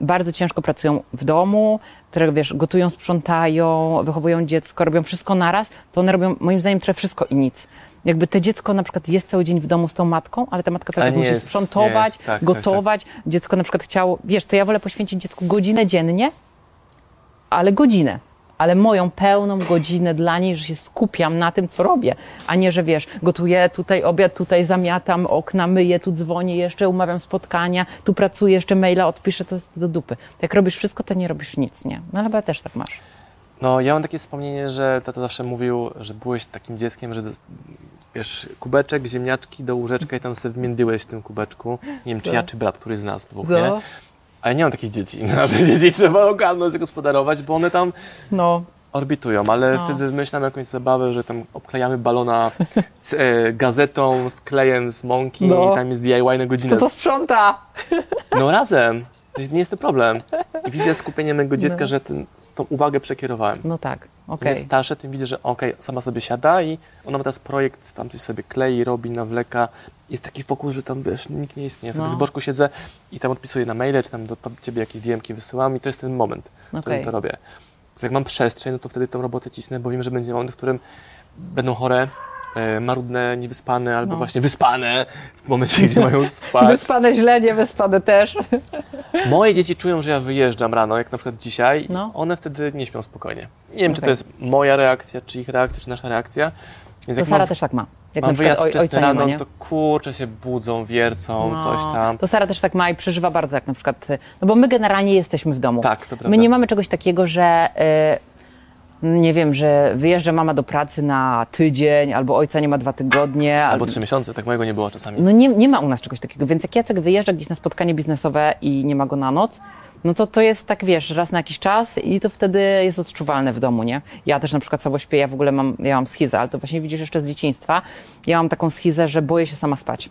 bardzo ciężko pracują w domu, które wiesz, gotują, sprzątają, wychowują dziecko, robią wszystko naraz, to one robią moim zdaniem trochę wszystko i nic. Jakby te dziecko na przykład jest cały dzień w domu z tą matką, ale ta matka nie musi jest, sprzątować, jest, tak, tak, gotować. Dziecko na przykład chciało, wiesz, to ja wolę poświęcić dziecku godzinę dziennie, ale godzinę. Ale moją pełną godzinę dla niej, że się skupiam na tym, co robię, a nie, że wiesz, gotuję tutaj obiad, tutaj zamiatam okna, myję, tu dzwonię jeszcze, umawiam spotkania, tu pracuję, jeszcze maila odpiszę, to jest do dupy. Jak robisz wszystko, to nie robisz nic, nie? No ale chyba też tak masz. No, ja mam takie wspomnienie, że tata zawsze mówił, że byłeś takim dzieckiem, że wiesz, kubeczek, ziemniaczki do łóżeczka i tam sobie wmiędyłeś w tym kubeczku. Nie wiem, czy ja, czy brat, który z nas dwóch, nie? A ja nie mam takich dzieci. Nasze dzieci trzeba ogarnąć, zagospodarować, bo one tam no, orbitują, ale No. wtedy myślałem jakąś zabawę, że tam obklejamy balona c- e, gazetą z klejem z mąki No. i tam jest DIY na godzinę. to to sprząta. No razem. Nie jest to problem. I widzę skupienie mojego dziecka, No. że ten, tą uwagę przekierowałem. No tak, Im okej. jest starsze, tym widzę, że okej, sama sobie siada i ona ma teraz projekt, tam coś sobie klei, robi, nawleka. Jest taki fokus, że tam wiesz, nikt nie istnieje. Ja sobie No. z boczku siedzę i tam odpisuję na maile, czy tam do ciebie jakieś DM-ki wysyłam i to jest ten moment, w którym Okej. to robię. Jak mam przestrzeń, no to wtedy tą robotę cisnę, bo wiem, że będzie moment, w którym będą chore, marudne, niewyspane albo No. właśnie wyspane w momencie, gdzie mają spać. Wyspane źle, nie wyspane też. Moje dzieci czują, że ja wyjeżdżam rano, jak na przykład dzisiaj, No. one wtedy nie śpią spokojnie. Nie wiem, czy to jest moja reakcja, czy ich reakcja, czy nasza reakcja. Więc To Sara mam, też tak ma. Jak mam wyjazd wczesny ma, rano, nie? to kurczę się budzą, wiercą, No, coś tam. To Sara też tak ma i przeżywa bardzo, jak na przykład, no bo my generalnie jesteśmy w domu. Tak, to prawda. My nie mamy czegoś takiego, że nie wiem, że wyjeżdża mama do pracy na tydzień, albo ojca nie ma dwa tygodnie. Albo trzy miesiące, tak mojego nie było czasami. No nie, nie ma u nas czegoś takiego, więc jak Jacek wyjeżdża gdzieś na spotkanie biznesowe i nie ma go na noc, no to to jest tak, wiesz, raz na jakiś czas i to wtedy jest odczuwalne w domu, nie? Ja też na przykład słabo śpię, ja w ogóle mam, ja mam schizę, ale to właśnie widzisz jeszcze z dzieciństwa. Ja mam taką schizę, że boję się sama spać.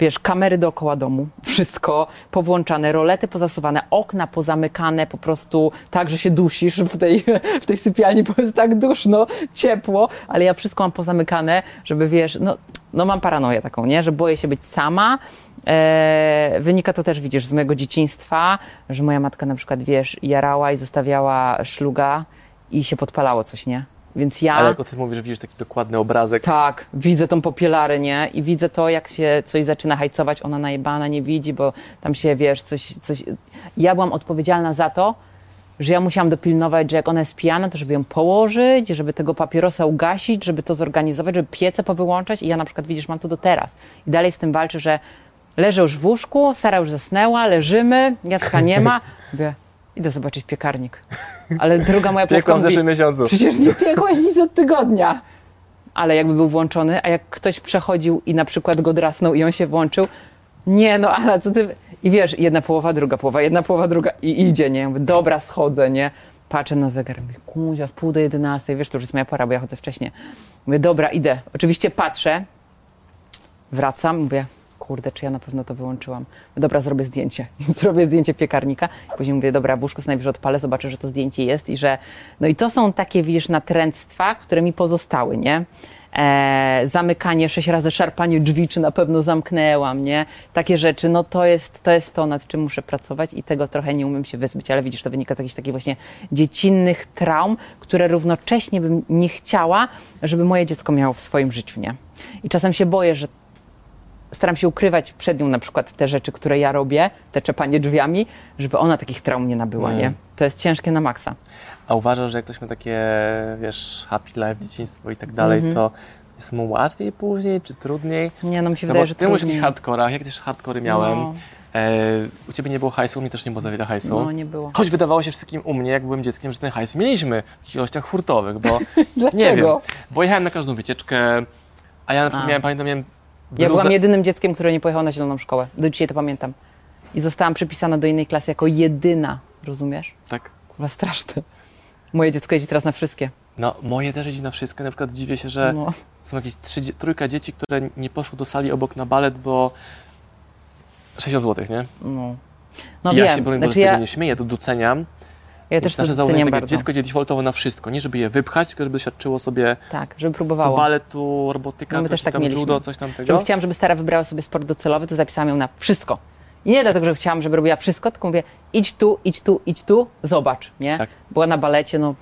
Wiesz, kamery dookoła domu, wszystko powłączane, rolety pozasuwane, okna pozamykane, po prostu tak, że się dusisz w tej, w tej sypialni, bo jest tak duszno, ciepło, ale ja wszystko mam pozamykane, żeby wiesz, no, no mam paranoję taką, nie, że boję się być sama. E, wynika to też, widzisz, z mojego dzieciństwa, że moja matka na przykład, wiesz, jarała i zostawiała szluga i się podpalało coś, nie? Więc ja... Ale jak o tym mówisz, widzisz taki dokładny obrazek. Tak, widzę tą popielarę, nie? I widzę to, jak się coś zaczyna hajcować, ona najebana nie widzi, bo tam się, wiesz, coś, coś... Ja byłam odpowiedzialna za to, że ja musiałam dopilnować, że jak ona jest pijana, to żeby ją położyć, żeby tego papierosa ugasić, żeby to zorganizować, żeby piece powyłączać i ja na przykład, widzisz, mam to do teraz. I dalej z tym walczę, że leżę już w łóżku, Sara już zasnęła, leżymy, Jacka nie ma. Mówię, idę zobaczyć piekarnik. Ale druga moja Piekłam w zeszłym miesiącu. Przecież nie piekłaś nic od tygodnia. Ale jakby był włączony, a jak ktoś przechodził i na przykład go drasnął i on się włączył, nie no, ale co ty... I wiesz, jedna połowa, druga połowa, jedna połowa, druga i idzie, nie? Mówię, dobra, schodzę, nie? Patrzę na zegar, mówię, kuzia, w pół do jedenastej, wiesz, to już jest moja pora, bo ja chodzę wcześniej. Mówię, dobra, idę. Oczywiście patrzę, wracam, mówię, kurde, czy ja na pewno to wyłączyłam. Dobra, zrobię zdjęcie. Zrobię zdjęcie piekarnika. Później mówię, dobra, w łóżku najwyżej odpalę, zobaczę, że to zdjęcie jest i że... No i to są takie, widzisz, natręctwa, które mi pozostały, nie? E, zamykanie sześć razy, szarpanie drzwi, czy na pewno zamknęłam, nie? Takie rzeczy, no to jest, to jest to, nad czym muszę pracować i tego trochę nie umiem się wyzbyć, ale widzisz, to wynika z jakichś takich właśnie dziecinnych traum, które równocześnie bym nie chciała, żeby moje dziecko miało w swoim życiu, nie? I czasem się boję, że staram się ukrywać przed nią na przykład te rzeczy, które ja robię, te czepanie drzwiami, żeby ona takich traum nie nabyła, Mm. nie? To jest ciężkie na maksa. A uważasz, że jak ktoś ma takie, wiesz, happy life, dzieciństwo i tak dalej, Mhm. to jest mu łatwiej później, czy trudniej? Nie, no mi się No wydaje, że ty mówisz o trudniej. jakichś hardkorach, jak też hardkory miałem. No. E, u ciebie nie było hajsu, u mnie też nie było za wiele hajsu. No, nie było. Choć wydawało się wszystkim u mnie, jak byłem dzieckiem, że ten hajs mieliśmy w ilościach hurtowych, bo Dlaczego? nie wiem, bo jechałem na każdą wycieczkę, a ja na przykład A. miałem, pamiętam, miałem Ja bluzę- byłam jedynym dzieckiem, które nie pojechało na zieloną szkołę. Do dzisiaj to pamiętam. I zostałam przypisana do innej klasy jako jedyna. Rozumiesz? Tak. Kurwa, straszne. Moje dziecko jeździ teraz na wszystkie. No, moje też jeździ na wszystko. Na przykład dziwię się, że No. są jakieś trzy, trójka dzieci, które nie poszły do sali obok na balet, bo 60 zł, nie? No, no ja wiem. się broń znaczy, z tego ja, nie śmieję, to doceniam. Ja też Nasze założenie jest takie, bardzo. dziecko idzie defaultowo na wszystko, nie żeby je wypchać, tylko żeby doświadczyło sobie Tak, żeby tu próbowało. balet, tu robotyka, No my tu też tak tam mieliśmy. judo, coś tam tego. Żebym chciałam, żeby Stara wybrała sobie sport docelowy, to zapisałam ją na wszystko. I nie dlatego, że chciałam, żeby robiła wszystko, tylko mówię, idź tu, idź tu, idź tu, zobacz, nie? Tak. Była na balecie, no,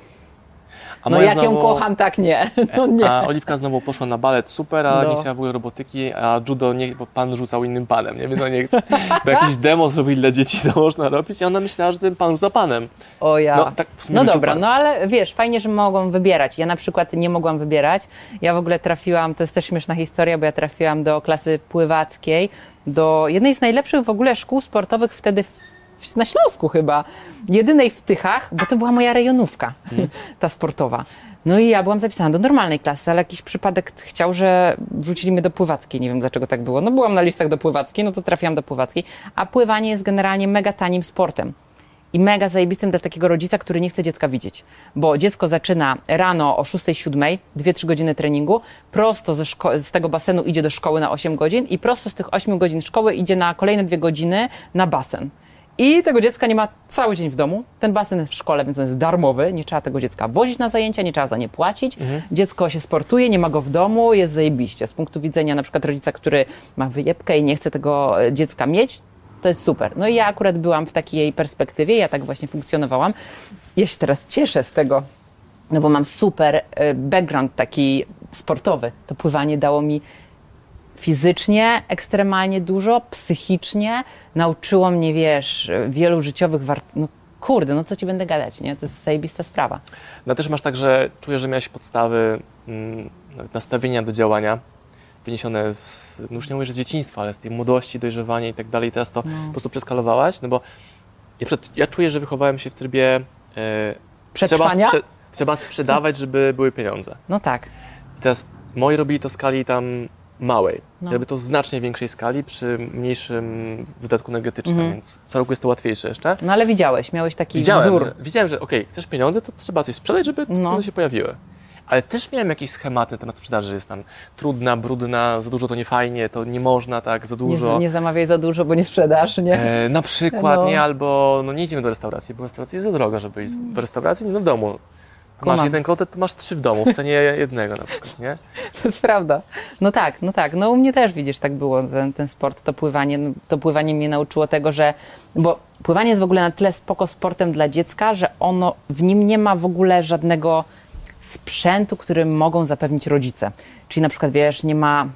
A no jak ją znowu- kocham, tak nie. No nie. A Oliwka znowu poszła na balet, super, a No. nie chciała w ogóle robotyki, a judo nie, bo pan rzucał innym panem, nie? Więc ona nie chce. Bo jakiś demo zrobili dla dzieci, co można robić, i ona myślała, że ten pan rzuca panem. O ja. No, tak No dobra, pan. no ale wiesz, fajnie, że mogą wybierać. Ja na przykład nie mogłam wybierać. Ja w ogóle trafiłam, to jest też śmieszna historia, bo ja trafiłam do klasy pływackiej, do jednej z najlepszych w ogóle szkół sportowych wtedy w, na Śląsku chyba. Jedynej w Tychach, bo to była moja rejonówka, Mhm. ta sportowa. No i ja byłam zapisana do normalnej klasy, ale jakiś przypadek chciał, że wrzucili mnie do pływackiej. Nie wiem dlaczego tak było. No byłam na listach do pływackiej, no to trafiłam do pływackiej. A pływanie jest generalnie mega tanim sportem. I mega zajebistym dla takiego rodzica, który nie chce dziecka widzieć. Bo dziecko zaczyna rano o 6-7, 2-3 godziny treningu, prosto ze z tego basenu idzie do szkoły na 8 godzin i prosto z tych 8 godzin szkoły idzie na kolejne 2 godziny na basen. I tego dziecka nie ma cały dzień w domu. Ten basen jest w szkole, więc on jest darmowy. Nie trzeba tego dziecka wozić na zajęcia, nie trzeba za nie płacić. Dziecko się sportuje, nie ma go w domu, jest zajebiście. Z punktu widzenia na przykład rodzica, który ma wyjebkę i nie chce tego e, dziecka mieć, to jest super. No i ja akurat byłam w takiej perspektywie, ja tak właśnie funkcjonowałam. Ja się teraz cieszę z tego, no bo mam super e, background taki sportowy. To pływanie dało mi fizycznie ekstremalnie dużo, psychicznie. Nauczyło mnie, wiesz, wielu życiowych wartości. No kurde, no co ci będę gadać, nie? To jest zajebista sprawa. No też masz tak, że czujesz, że miałeś podstawy mm, nastawienia do działania wyniesione z, no już nie mówię, że z dzieciństwa, ale z tej młodości, dojrzewania i tak dalej. Teraz to po prostu przeskalowałaś, no bo ja, przed, ja czuję, że wychowałem się w trybie Przetrwania? Trzeba, sprze- trzeba sprzedawać, żeby były pieniądze. No tak. I teraz moi robili to w skali tam małej. No. Robię to w znacznie większej skali przy mniejszym wydatku energetycznym, Mhm. więc co roku jest to łatwiejsze jeszcze. No ale widziałeś, miałeś taki Widziałem, wzór. że, widziałem, że okej, chcesz pieniądze, to trzeba coś sprzedać, żeby No. one się pojawiły. Ale też miałem jakieś schematy na temat sprzedaży, że jest tam trudna, brudna, za dużo to nie fajnie, to nie można tak, za Nie, dużo. nie zamawiaj za dużo, bo nie sprzedasz, nie? E, na przykład, No. nie, albo no nie idziemy do restauracji, bo restauracja jest za droga, żeby iść do restauracji, nie no w domu. Masz jeden kotet, to masz trzy w domu, w cenie jednego na przykład, nie? To jest prawda. No tak, no tak. No u mnie też widzisz, tak było ten, ten sport, to pływanie. No, To pływanie mnie nauczyło tego, że. Bo pływanie jest w ogóle na tyle spoko sportem dla dziecka, że ono w nim nie ma w ogóle żadnego sprzętu, który mogą zapewnić rodzice. Czyli na przykład wiesz, nie ma.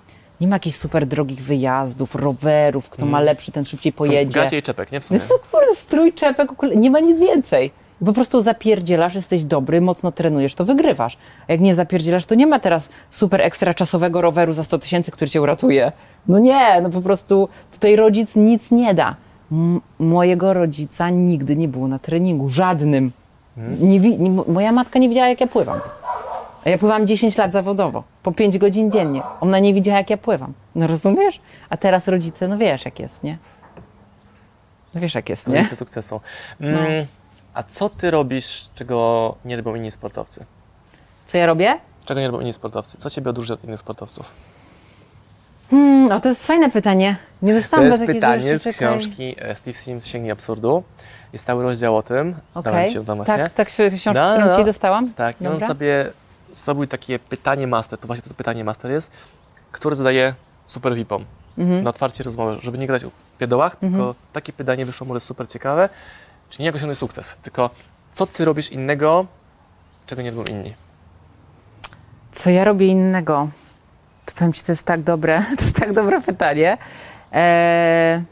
Nie ma jakichś super drogich wyjazdów, rowerów, kto ma lepszy, ten szybciej Są pojedzie. gacie i czepek, nie? W sumie. Jest to kurde strój, czepek, nie ma nic więcej. Po prostu zapierdzielasz, jesteś dobry, mocno trenujesz, to wygrywasz. A jak nie zapierdzielasz, to nie ma teraz super ekstra czasowego roweru za 100 tysięcy, który cię uratuje. No nie, no po prostu tutaj rodzic nic nie da. M- mojego rodzica nigdy nie było na treningu, żadnym. Nie wi- nie, moja matka nie widziała, jak ja pływam. A ja pływam 10 lat zawodowo, po 5 godzin dziennie. Ona nie widziała, jak ja pływam. No rozumiesz? A teraz rodzice, no wiesz, jak jest, nie? No wiesz, jak jest, nie? Listy sukcesu. Mm, A co ty robisz, czego nie robią inni sportowcy? Co ja robię? Czego nie robią inni sportowcy? Co ciebie odróżnia od innych sportowców? Hmm, a to jest fajne pytanie. Nie To dostałam jest takiego pytanie z książki e, Steve Sims Sięgnij Absurdu. Jest cały rozdział o tym. Dałem Okej. ci ją tam właśnie. Tak, tak, książkę, No, którą no. ci dostałam? Tak, i on Dobra. sobie zrobił takie pytanie master, to właśnie to pytanie master jest, które zadaje super VIPom Mhm. na otwarcie rozmowy, żeby nie gadać o pierdołach, tylko takie pytanie wyszło mu, jest super ciekawe, czyli nie jak osiągnąć sukces, tylko co ty robisz innego, czego nie robią inni. Co ja robię innego? To powiem ci, to jest tak dobre, to jest tak dobre pytanie. Eee,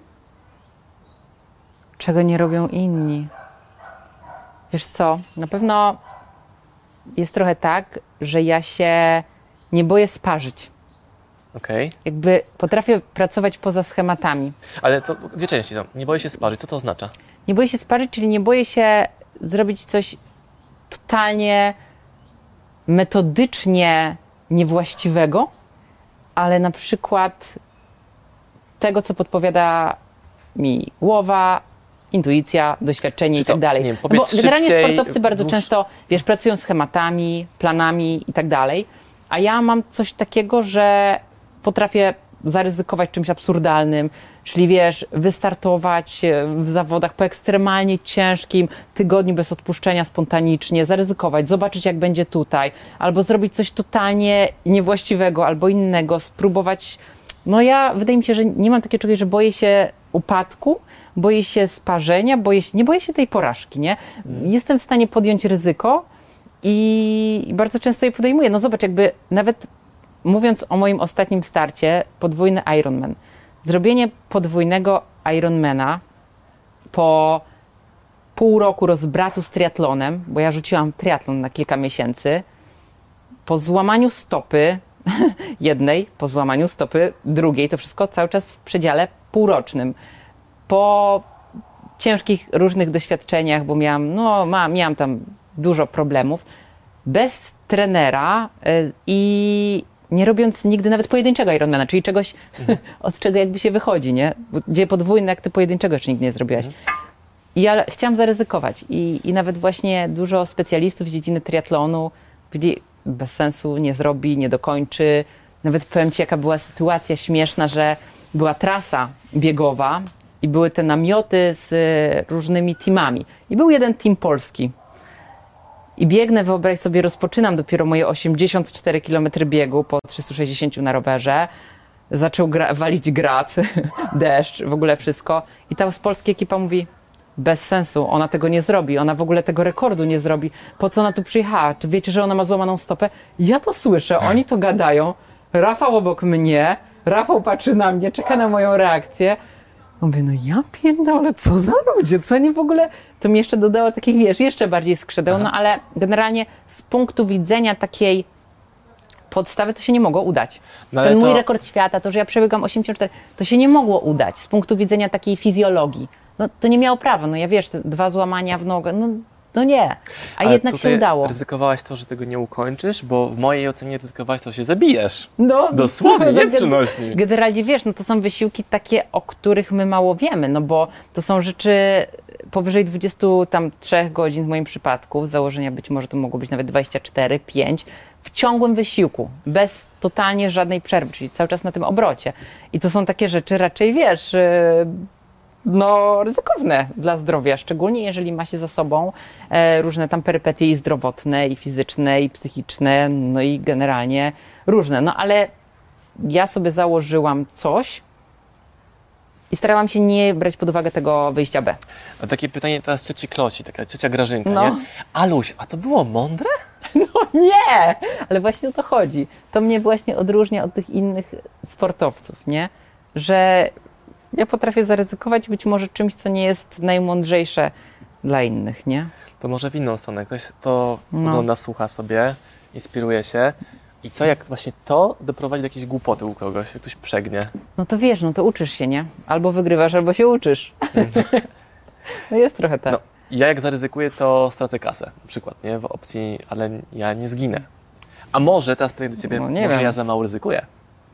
czego nie robią inni? Wiesz co, na pewno jest trochę tak, że ja się nie boję sparzyć. Okej, Jakby potrafię pracować poza schematami. ale to dwie części nie boję się sparzyć, co to oznacza? Nie boję się sparzyć, czyli nie boję się zrobić coś totalnie metodycznie niewłaściwego, ale na przykład tego, co podpowiada mi głowa, intuicja, doświadczenie i tak dalej. nie no bo generalnie sportowcy bardzo dłuż- często, wiesz, pracują schematami, planami i tak dalej, a ja mam coś takiego, że potrafię zaryzykować czymś absurdalnym, czyli wiesz, wystartować e, w zawodach po ekstremalnie ciężkim tygodniu bez odpuszczenia spontanicznie, zaryzykować, zobaczyć jak będzie tutaj, albo zrobić coś totalnie niewłaściwego albo innego, spróbować. No ja, wydaje mi się, że nie mam takiego czegoś, że boję się upadku, boję się sparzenia, boję się, nie boję się tej porażki, nie? Jestem w stanie podjąć ryzyko i i bardzo często je podejmuję. No zobacz, jakby nawet mówiąc o moim ostatnim starcie, podwójny Ironman. Zrobienie podwójnego Ironmana po pół roku rozbratu z triatlonem, bo ja rzuciłam triatlon na kilka miesięcy, po złamaniu stopy jednej, po złamaniu stopy drugiej, to wszystko cały czas w przedziale półrocznym. Po ciężkich różnych doświadczeniach, bo miałam, no, ma, miałam tam dużo problemów, bez trenera y, i nie robiąc nigdy nawet pojedynczego Ironmana, czyli czegoś, od czego jakby się wychodzi, nie? Bo Gdzie podwójne, jak ty pojedynczego jeszcze nigdy nie zrobiłaś. I ja chciałam zaryzykować I, i nawet właśnie dużo specjalistów z dziedziny triatlonu byli bez sensu, nie zrobi, nie dokończy. Nawet powiem Ci, jaka była sytuacja śmieszna, że była trasa biegowa i były te namioty z y, różnymi teamami. I był jeden team polski. I biegnę, wyobraź sobie, rozpoczynam dopiero moje 84 km biegu po 360 na rowerze. Zaczął gra- walić grad, deszcz, w ogóle wszystko. I ta z polskiej ekipa mówi, bez sensu, ona tego nie zrobi, ona w ogóle tego rekordu nie zrobi. Po co ona tu przyjechała? Czy wiecie, że ona ma złamaną stopę? Ja to słyszę, oni to gadają. Rafał obok mnie, Rafał patrzy na mnie, czeka na moją reakcję. Mówię, no ja pierdolę, co za ludzie, co nie w ogóle... To mi jeszcze dodało takich, wiesz, jeszcze bardziej skrzydeł, no ale generalnie z punktu widzenia takiej podstawy to się nie mogło udać. No Ten mój to- rekord świata, to, że ja przebiegam 84, to się nie mogło udać z punktu widzenia takiej fizjologii. No to nie miało prawa, no ja wiesz, te dwa złamania w nogę, no no nie. A Ale jednak się udało. ryzykowałaś to, że tego nie ukończysz, bo w mojej ocenie ryzykowałaś to, że się zabijesz. No, Dosłownie, nie gen- przynośni. Generalnie wiesz, no to są wysiłki takie, o których my mało wiemy, no bo to są rzeczy powyżej 23 godzin w moim przypadku, z założenia być może to mogło być nawet 24, 5, w ciągłym wysiłku, bez totalnie żadnej przerwy, czyli cały czas na tym obrocie. I to są takie rzeczy raczej, wiesz, yy, no, ryzykowne dla zdrowia, szczególnie jeżeli ma się za sobą e, różne tam perypetie i zdrowotne, i fizyczne, i psychiczne, no i generalnie różne. No ale ja sobie założyłam coś i starałam się nie brać pod uwagę tego wyjścia B. A takie pytanie teraz cioci Kloci, taka ciocia Grażynka, No. nie? Aluś, a to było mądre? No nie! Ale właśnie o to chodzi. To mnie właśnie odróżnia od tych innych sportowców, nie? Że ja potrafię zaryzykować być może czymś, co nie jest najmądrzejsze dla innych, nie? To może w inną stronę. Ktoś to No. ogląda, słucha sobie, inspiruje się. I co, jak właśnie to doprowadzi do jakiejś głupoty u kogoś, jak ktoś przegnie? No to wiesz, no to uczysz się, nie? Albo wygrywasz, albo się uczysz. no jest trochę tak. No, ja jak zaryzykuję, to stracę kasę, na przykład, nie? W opcji, ale ja nie zginę. A może, teraz pytanie do Ciebie, No, może wiem. ja za mało ryzykuję?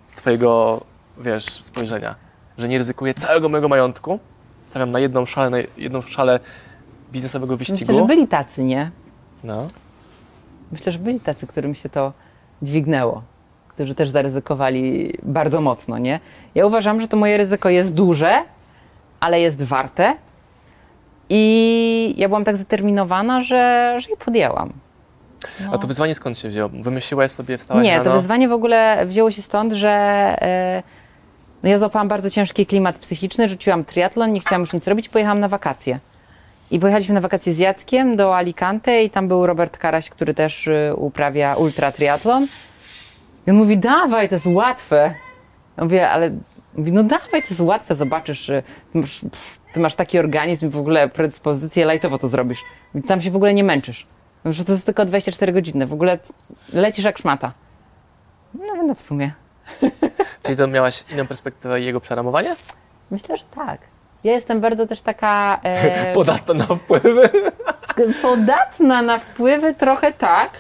Z Twojego, wiesz, spojrzenia. Że nie ryzykuję całego mojego majątku, stawiam na jedną szalę, na jedną szalę biznesowego wyścigu. Myślę, że byli tacy, nie? No. Myślę, że byli tacy, którym się to dźwignęło. Którzy też zaryzykowali bardzo mocno, nie? Ja uważam, że to moje ryzyko jest duże, ale jest warte. I ja byłam tak zdeterminowana, że, że je podjęłam. A to wyzwanie skąd się wzięło? Wymyśliłaś sobie, wstałaś Nie, rano? to wyzwanie w ogóle wzięło się stąd, że e, no ja złapałam bardzo ciężki klimat psychiczny, rzuciłam triatlon, nie chciałam już nic robić, pojechałam na wakacje. I pojechaliśmy na wakacje z Jackiem do Alicante i tam był Robert Karaś, który też y, uprawia ultra triatlon. I on mówi, dawaj, to jest łatwe. Ja mówię, ale mówi, no dawaj, to jest łatwe, zobaczysz, y, ty masz, ty masz taki organizm i w ogóle predyspozycję, lajtowo to zrobisz. Tam się w ogóle nie męczysz. Że to jest tylko 24 godziny, w ogóle lecisz jak szmata. No, no w sumie. Czyli to miałaś inną perspektywę jego przeramowania? Myślę, że tak. Ja jestem bardzo też taka e, Podatna na wpływy. podatna na wpływy, trochę tak,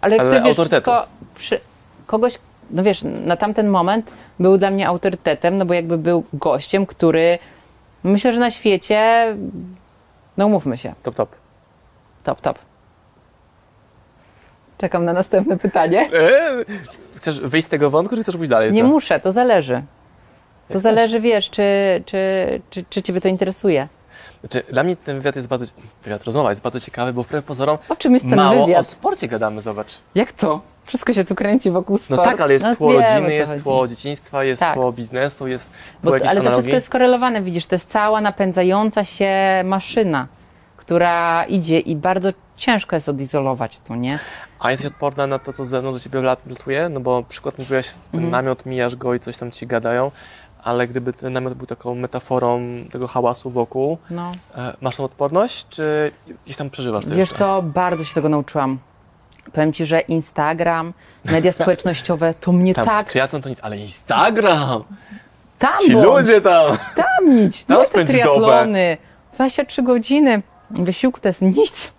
ale Ale chcę, wiesz, wszystko przy, kogoś, no wiesz, na tamten moment był dla mnie autorytetem, no bo jakby był gościem, który myślę, że na świecie, no umówmy się, Top, top. top, top. Czekam na następne pytanie. Chcesz wyjść z tego wątku, czy chcesz pójść dalej? Nie to? muszę, to zależy. To zależy, wiesz, czy, czy, czy, czy Ciebie to interesuje. Znaczy, dla mnie ten wywiad jest bardzo, wywiad, rozmowa jest bardzo ciekawy, bo wbrew pozorom O czym jest ten mało o wywiad? sporcie gadamy, zobacz. Jak to? Wszystko się tu kręci wokół No sportu. tak, ale jest No tło o rodziny, jest chodzi. tło dzieciństwa, jest Tak. tło biznesu, jest Bo, tło jakieś ale to analogii. wszystko jest skorelowane, widzisz, to jest cała napędzająca się maszyna, która idzie i bardzo ciężko jest odizolować to, nie? A jesteś odporna na to, co z zewnątrz do ciebie lat latuje? No bo przykład mówiłaś, Mhm. namiot, mijasz go i coś tam ci gadają, ale gdyby ten namiot był taką metaforą tego hałasu wokół, No. e, masz tą odporność, czy gdzieś tam przeżywasz to Wiesz jeszcze? co, bardzo się tego nauczyłam. Powiem Ci, że Instagram, media społecznościowe, to mnie Tam, tak... triatlon to nic, ale Instagram! Tam Ci bądź, ludzie tam! tam idź, Tam nie te triatlony. 23 godziny wysiłku to jest nic.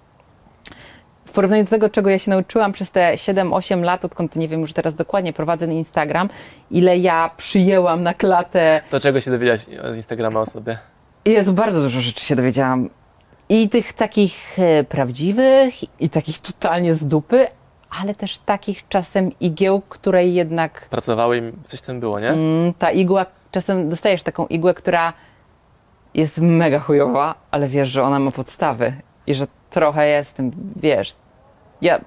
Porównaniu do tego, czego ja się nauczyłam przez te 7-8 lat, odkąd nie wiem już teraz dokładnie, prowadzę Instagram, ile ja przyjęłam na klatę. To czego się dowiedziałaś z Instagrama o sobie? Jezu, bardzo dużo rzeczy się dowiedziałam. I tych takich e, prawdziwych, i takich totalnie z dupy, ale też takich czasem igieł, której jednak Pracowały i coś tam było, nie? Mm, ta igła, czasem dostajesz taką igłę, która jest mega chujowa, ale wiesz, że ona ma podstawy i że trochę jest w tym, wiesz, ja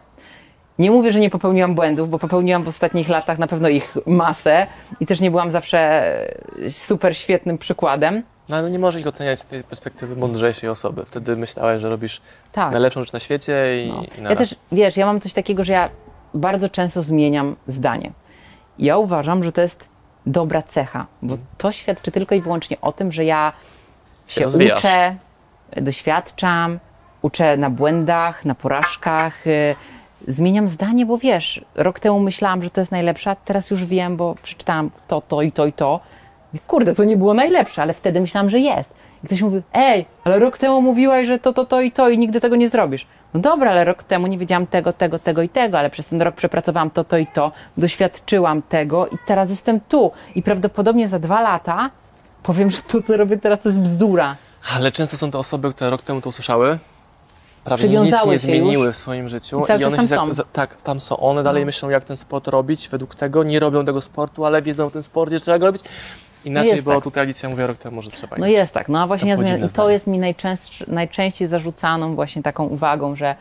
nie mówię, że nie popełniłam błędów, bo popełniłam w ostatnich latach na pewno ich masę i też nie byłam zawsze super świetnym przykładem. No ale nie możesz ich oceniać z tej perspektywy mądrzejszej osoby. Wtedy myślałeś, że robisz Tak. najlepszą rzecz na świecie i, No. i Ja nara. też, wiesz, ja mam coś takiego, że ja bardzo często zmieniam zdanie. Ja uważam, że to jest dobra cecha, bo to świadczy tylko i wyłącznie o tym, że ja się rozwijasz. uczę, doświadczam, uczę na błędach, na porażkach. y, Zmieniam zdanie, bo wiesz, rok temu myślałam, że to jest najlepsza, teraz już wiem, bo przeczytałam to, to i to i to, Kurde, to nie było najlepsze, ale wtedy myślałam, że jest. I ktoś mówi, ej, ale rok temu mówiłaś, że to, to, to i to i nigdy tego nie zrobisz. No dobra, ale rok temu nie wiedziałam tego, tego, tego i tego, ale przez ten rok przepracowałam to, to i to, doświadczyłam tego i teraz jestem tu. I prawdopodobnie za dwa lata powiem, że to, co robię teraz, to jest bzdura. Ale często są to osoby, które rok temu to usłyszały, prawie nic nie zmieniły już. w swoim życiu I cały czas one tam są. No. za- tak, tam są. One dalej myślą, jak ten sport robić, według tego nie robią tego sportu, ale wiedzą o tym sporcie, trzeba go robić. Inaczej, bo tak. tutaj Alicja mówiła rok temu, że trzeba No jest tak, no a właśnie ja podziwne zmieniam, i to jest mi najczęstszy, najczęściej zarzucaną właśnie taką uwagą, że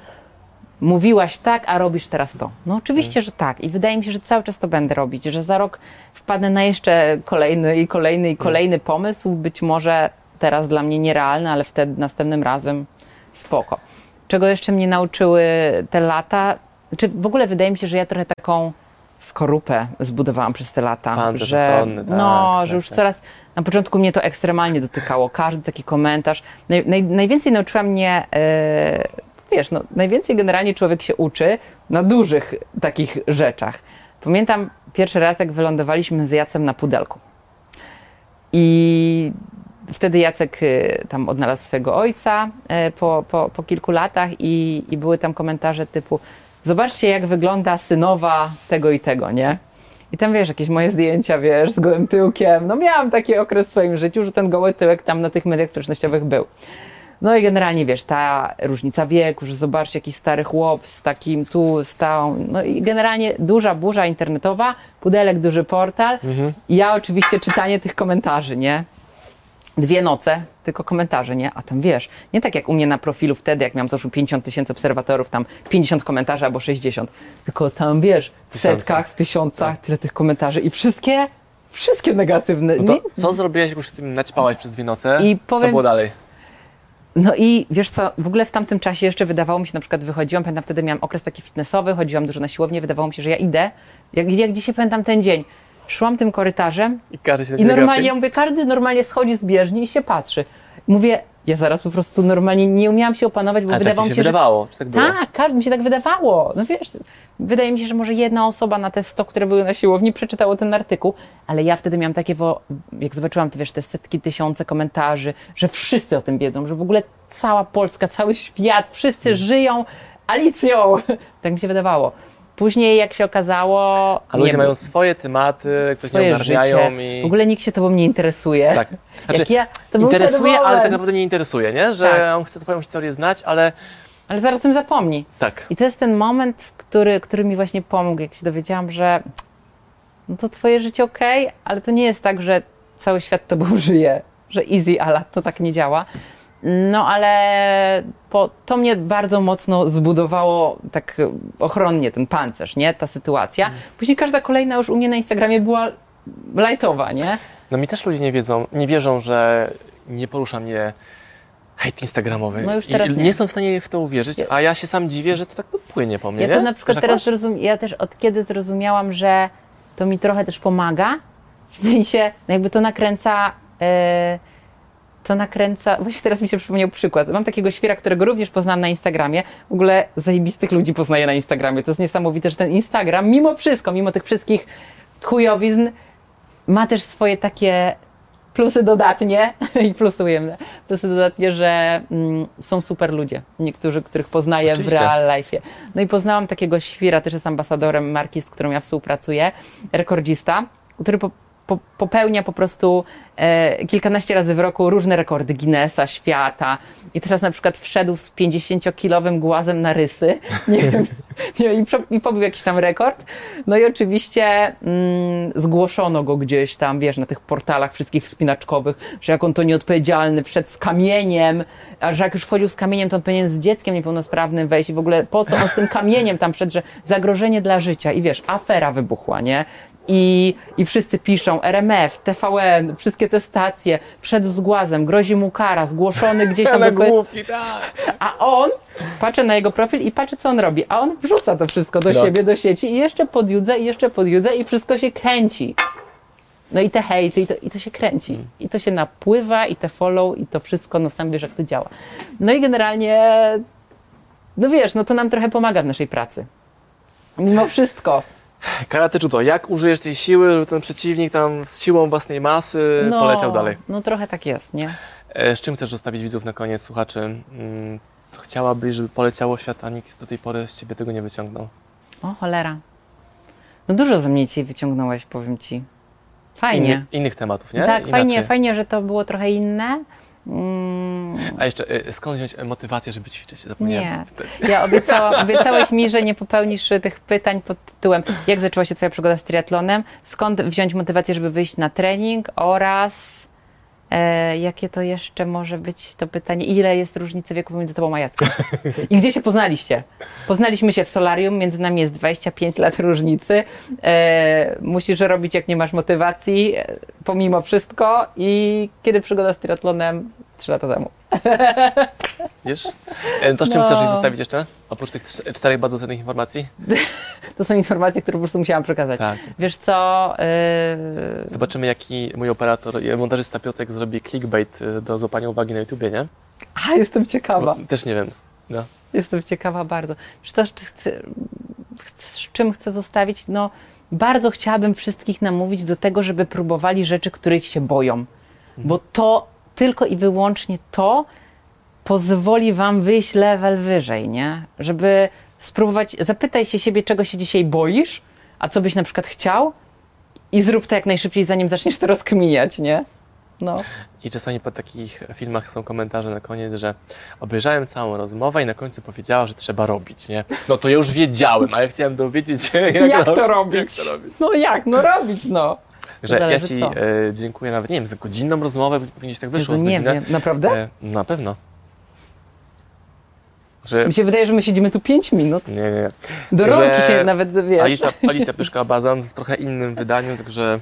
mówiłaś tak, a robisz teraz to. No oczywiście, że tak i wydaje mi się, że cały czas to będę robić, że za rok wpadnę na jeszcze kolejny i kolejny i kolejny pomysł, być może teraz dla mnie nierealny, ale wtedy następnym razem spoko. Czego jeszcze mnie nauczyły te lata, czy w ogóle wydaje mi się, że ja trochę taką skorupę zbudowałam przez te lata, Pancerz że ochronny, tak, no, tak, że już tak. coraz na początku mnie to ekstremalnie dotykało, każdy taki komentarz. Naj, naj, najwięcej nauczyła mnie, e, wiesz, no, najwięcej generalnie człowiek się uczy na dużych takich rzeczach. Pamiętam pierwszy raz, jak wylądowaliśmy z Jacem na pudelku. I wtedy Jacek y, tam odnalazł swojego ojca y, po, po, po kilku latach i, i były tam komentarze typu zobaczcie jak wygląda synowa tego i tego, nie? I tam wiesz, jakieś moje zdjęcia, wiesz, z gołym tyłkiem. No miałam taki okres w swoim życiu, że ten goły tyłek tam na tych mediach społecznościowych był. No i generalnie wiesz, ta różnica wieku, że zobaczcie jakiś stary chłop z takim tu, z tą. No i generalnie duża burza internetowa, pudelek, duży portal. I ja oczywiście czytanie tych komentarzy, nie? Dwie noce, tylko komentarze, nie? A tam wiesz, nie tak jak u mnie na profilu wtedy, jak miałam zaszło 50 tysięcy obserwatorów, tam 50 komentarzy albo 60, tylko tam wiesz, w setkach, w tysiącach, tyle tych komentarzy i wszystkie, wszystkie negatywne. No Nie- co zrobiłaś, jak już tym naćpałaś przez dwie noce? I Co powiem- było dalej? No i wiesz co, w ogóle w tamtym czasie jeszcze wydawało mi się, na przykład wychodziłam, pamiętam wtedy miałam okres taki fitnessowy, chodziłam dużo na siłownię, wydawało mi się, że ja idę, jak, jak dzisiaj pamiętam ten dzień, szłam tym korytarzem I każdy się na i normalnie, ja mówię, każdy normalnie schodzi z bieżni i się patrzy. Mówię, ja zaraz po prostu normalnie nie umiałam się opanować, bo Ale tak wydawało ci mi się że wydawało, czy tak było? tak, każdy mi się tak wydawało. No wiesz, wydaje mi się, że może jedna osoba na te 100, które były na siłowni, przeczytało ten artykuł, ale ja wtedy miałam takie, wo- jak zobaczyłam te, wiesz, te setki, tysiące komentarzy, że wszyscy o tym wiedzą, że w ogóle cała Polska, cały świat, wszyscy Mm. żyją Alicją. tak mi się wydawało. Później, jak się okazało, A ludzie nie mają swoje tematy, ktoś nie swoje ogarniają życie. i... W ogóle nikt się tobą nie interesuje. Tak. Znaczy, jak ja, to interesuje, ale tak naprawdę nie interesuje, nie? Że Tak. on chce twoją historię znać, ale Ale zaraz o tym zapomni. tak. I to jest ten moment, który, który mi właśnie pomógł, jak się dowiedziałam, że no to twoje życie ok, ale to nie jest tak, że cały świat tobą żyje, że easy, ala to tak nie działa. No ale po, to mnie bardzo mocno zbudowało tak ochronnie ten pancerz, nie? Ta sytuacja. Później każda kolejna już u mnie na Instagramie była lightowa, nie? No mi też ludzie nie wiedzą, nie wierzą, że nie porusza mnie hejt instagramowy. No już teraz I nie. nie są w stanie w to uwierzyć, a ja się sam dziwię, że to tak płynie po mnie, Ja nie? to na przykład teraz zrozum- ja też od kiedy zrozumiałam, że to mi trochę też pomaga, w sensie no jakby to nakręca, e, to nakręca, właśnie teraz mi się przypomniał przykład. Mam takiego świra, którego również poznałam na Instagramie. W ogóle zajebistych ludzi poznaję na Instagramie. To jest niesamowite, że ten Instagram, mimo wszystko, mimo tych wszystkich chujowizn, ma też swoje takie plusy dodatnie i plusy ujemne. Plusy dodatnie, że mm, są super ludzie. Niektórzy, których poznaję Oczywiście. w real life. No i poznałam takiego świra, też jest ambasadorem marki, z którą ja współpracuję, rekordzista, który po, po, popełnia po prostu e, kilkanaście razy w roku różne rekordy Guinnessa, świata. I teraz na przykład wszedł z 50-kilowym głazem na rysy. Nie wiem, nie i, i pobił jakiś tam rekord. No i oczywiście mm, zgłoszono go gdzieś tam, wiesz, na tych portalach wszystkich wspinaczkowych, że jak on to nieodpowiedzialny, wszedł z kamieniem, a że jak już wchodził z kamieniem, to on powinien z dzieckiem niepełnosprawnym wejść i w ogóle po co on z tym kamieniem tam wszedł, że zagrożenie dla życia i wiesz, afera wybuchła, nie? I, I wszyscy piszą RMF, TVN, wszystkie te stacje, wszedł z głazem, grozi mu kara, zgłoszony gdzieś tam do Nagłówki, tak. a on, patrzę na jego profil i patrzę, co on robi. A on wrzuca to wszystko do No. siebie, do sieci i jeszcze podjudza, i jeszcze podjudza i wszystko się kręci. No i te hejty, i to, i to się kręci. I to się napływa, i te follow, i to wszystko, no sam wiesz, jak to działa. No i generalnie, no wiesz, no to nam trochę pomaga w naszej pracy. Mimo wszystko. Karate judo. Jak użyjesz tej siły, żeby ten przeciwnik tam z siłą własnej masy poleciał dalej? No trochę tak jest, nie? E, Z czym chcesz zostawić widzów na koniec, słuchaczy? Mm, Chciałabyś, żeby poleciało świat, a nikt do tej pory z ciebie tego nie wyciągnął. O, cholera. No dużo ze mnie dzisiaj wyciągnąłeś, powiem ci. Fajnie. Inny, innych tematów, nie? Tak, fajnie, fajnie, że to było trochę inne. Mm, A jeszcze, e, skąd wziąć motywację, żeby ćwiczyć? Zapomniałem Nie. zapytać. Ja obiecała, obiecałeś mi, że nie popełnisz e, tych pytań pod tytułem jak zaczęła się Twoja przygoda z triatlonem, skąd wziąć motywację, żeby wyjść na trening oraz jakie to jeszcze może być to pytanie, ile jest różnicy wieku pomiędzy Tobą a Jackiem? I gdzie się poznaliście? Poznaliśmy się w solarium, między nami jest 25 lat różnicy. E, musisz robić jak nie masz motywacji, e, pomimo wszystko i kiedy przygoda z triatlonem? Trzy lata temu. Wiesz? E, To z czym No. chcesz zostawić jeszcze? Oprócz tych cz- czterech bardzo cennych informacji? To są informacje, które po prostu musiałam przekazać. Tak. Wiesz co? Yy, Zobaczymy, jaki mój operator, e, montażysta Piotrek zrobi clickbait e, do złapania uwagi na YouTubie, nie? A, jestem ciekawa. Bo też nie wiem. No. Jestem ciekawa bardzo. Wiesz co, czy chcę, z czym chcę zostawić? No, bardzo chciałabym wszystkich namówić do tego, żeby próbowali rzeczy, których się boją. Bo to, tylko i wyłącznie to pozwoli wam wyjść level wyżej, nie? Żeby spróbować, zapytaj się siebie, czego się dzisiaj boisz, a co byś na przykład chciał i zrób to jak najszybciej, zanim zaczniesz to rozkminiać, nie? No. I czasami po takich filmach są komentarze na koniec, że obejrzałem całą rozmowę i na końcu powiedziała, że trzeba robić, nie? No to ja już wiedziałem, a ja chciałem dowiedzieć się, jak, Jak, to robić. robić? Jak to robić. No jak? No robić, no. Że ja Ci co. e, dziękuję nawet, nie wiem, za godzinną rozmowę, pewnie tak wyszło Jezu, nie wiem, naprawdę? E, na pewno. Że... Mi się wydaje, że my siedzimy tu 5 minut. Nie, nie. Do rąki się nawet, wiesz. Alicja, Alicja Pyszka Bazan w trochę innym wydaniu, także.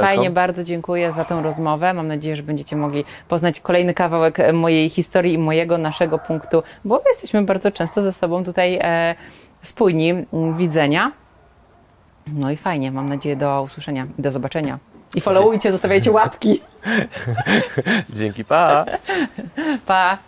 Fajnie, bardzo dziękuję za tę rozmowę. Mam nadzieję, że będziecie mogli poznać kolejny kawałek mojej historii i mojego, naszego punktu, bo my jesteśmy bardzo często ze sobą tutaj e, spójni widzenia. No i fajnie, mam nadzieję do usłyszenia i do zobaczenia. I followujcie, zostawiajcie łapki. Dzięki, pa! Pa!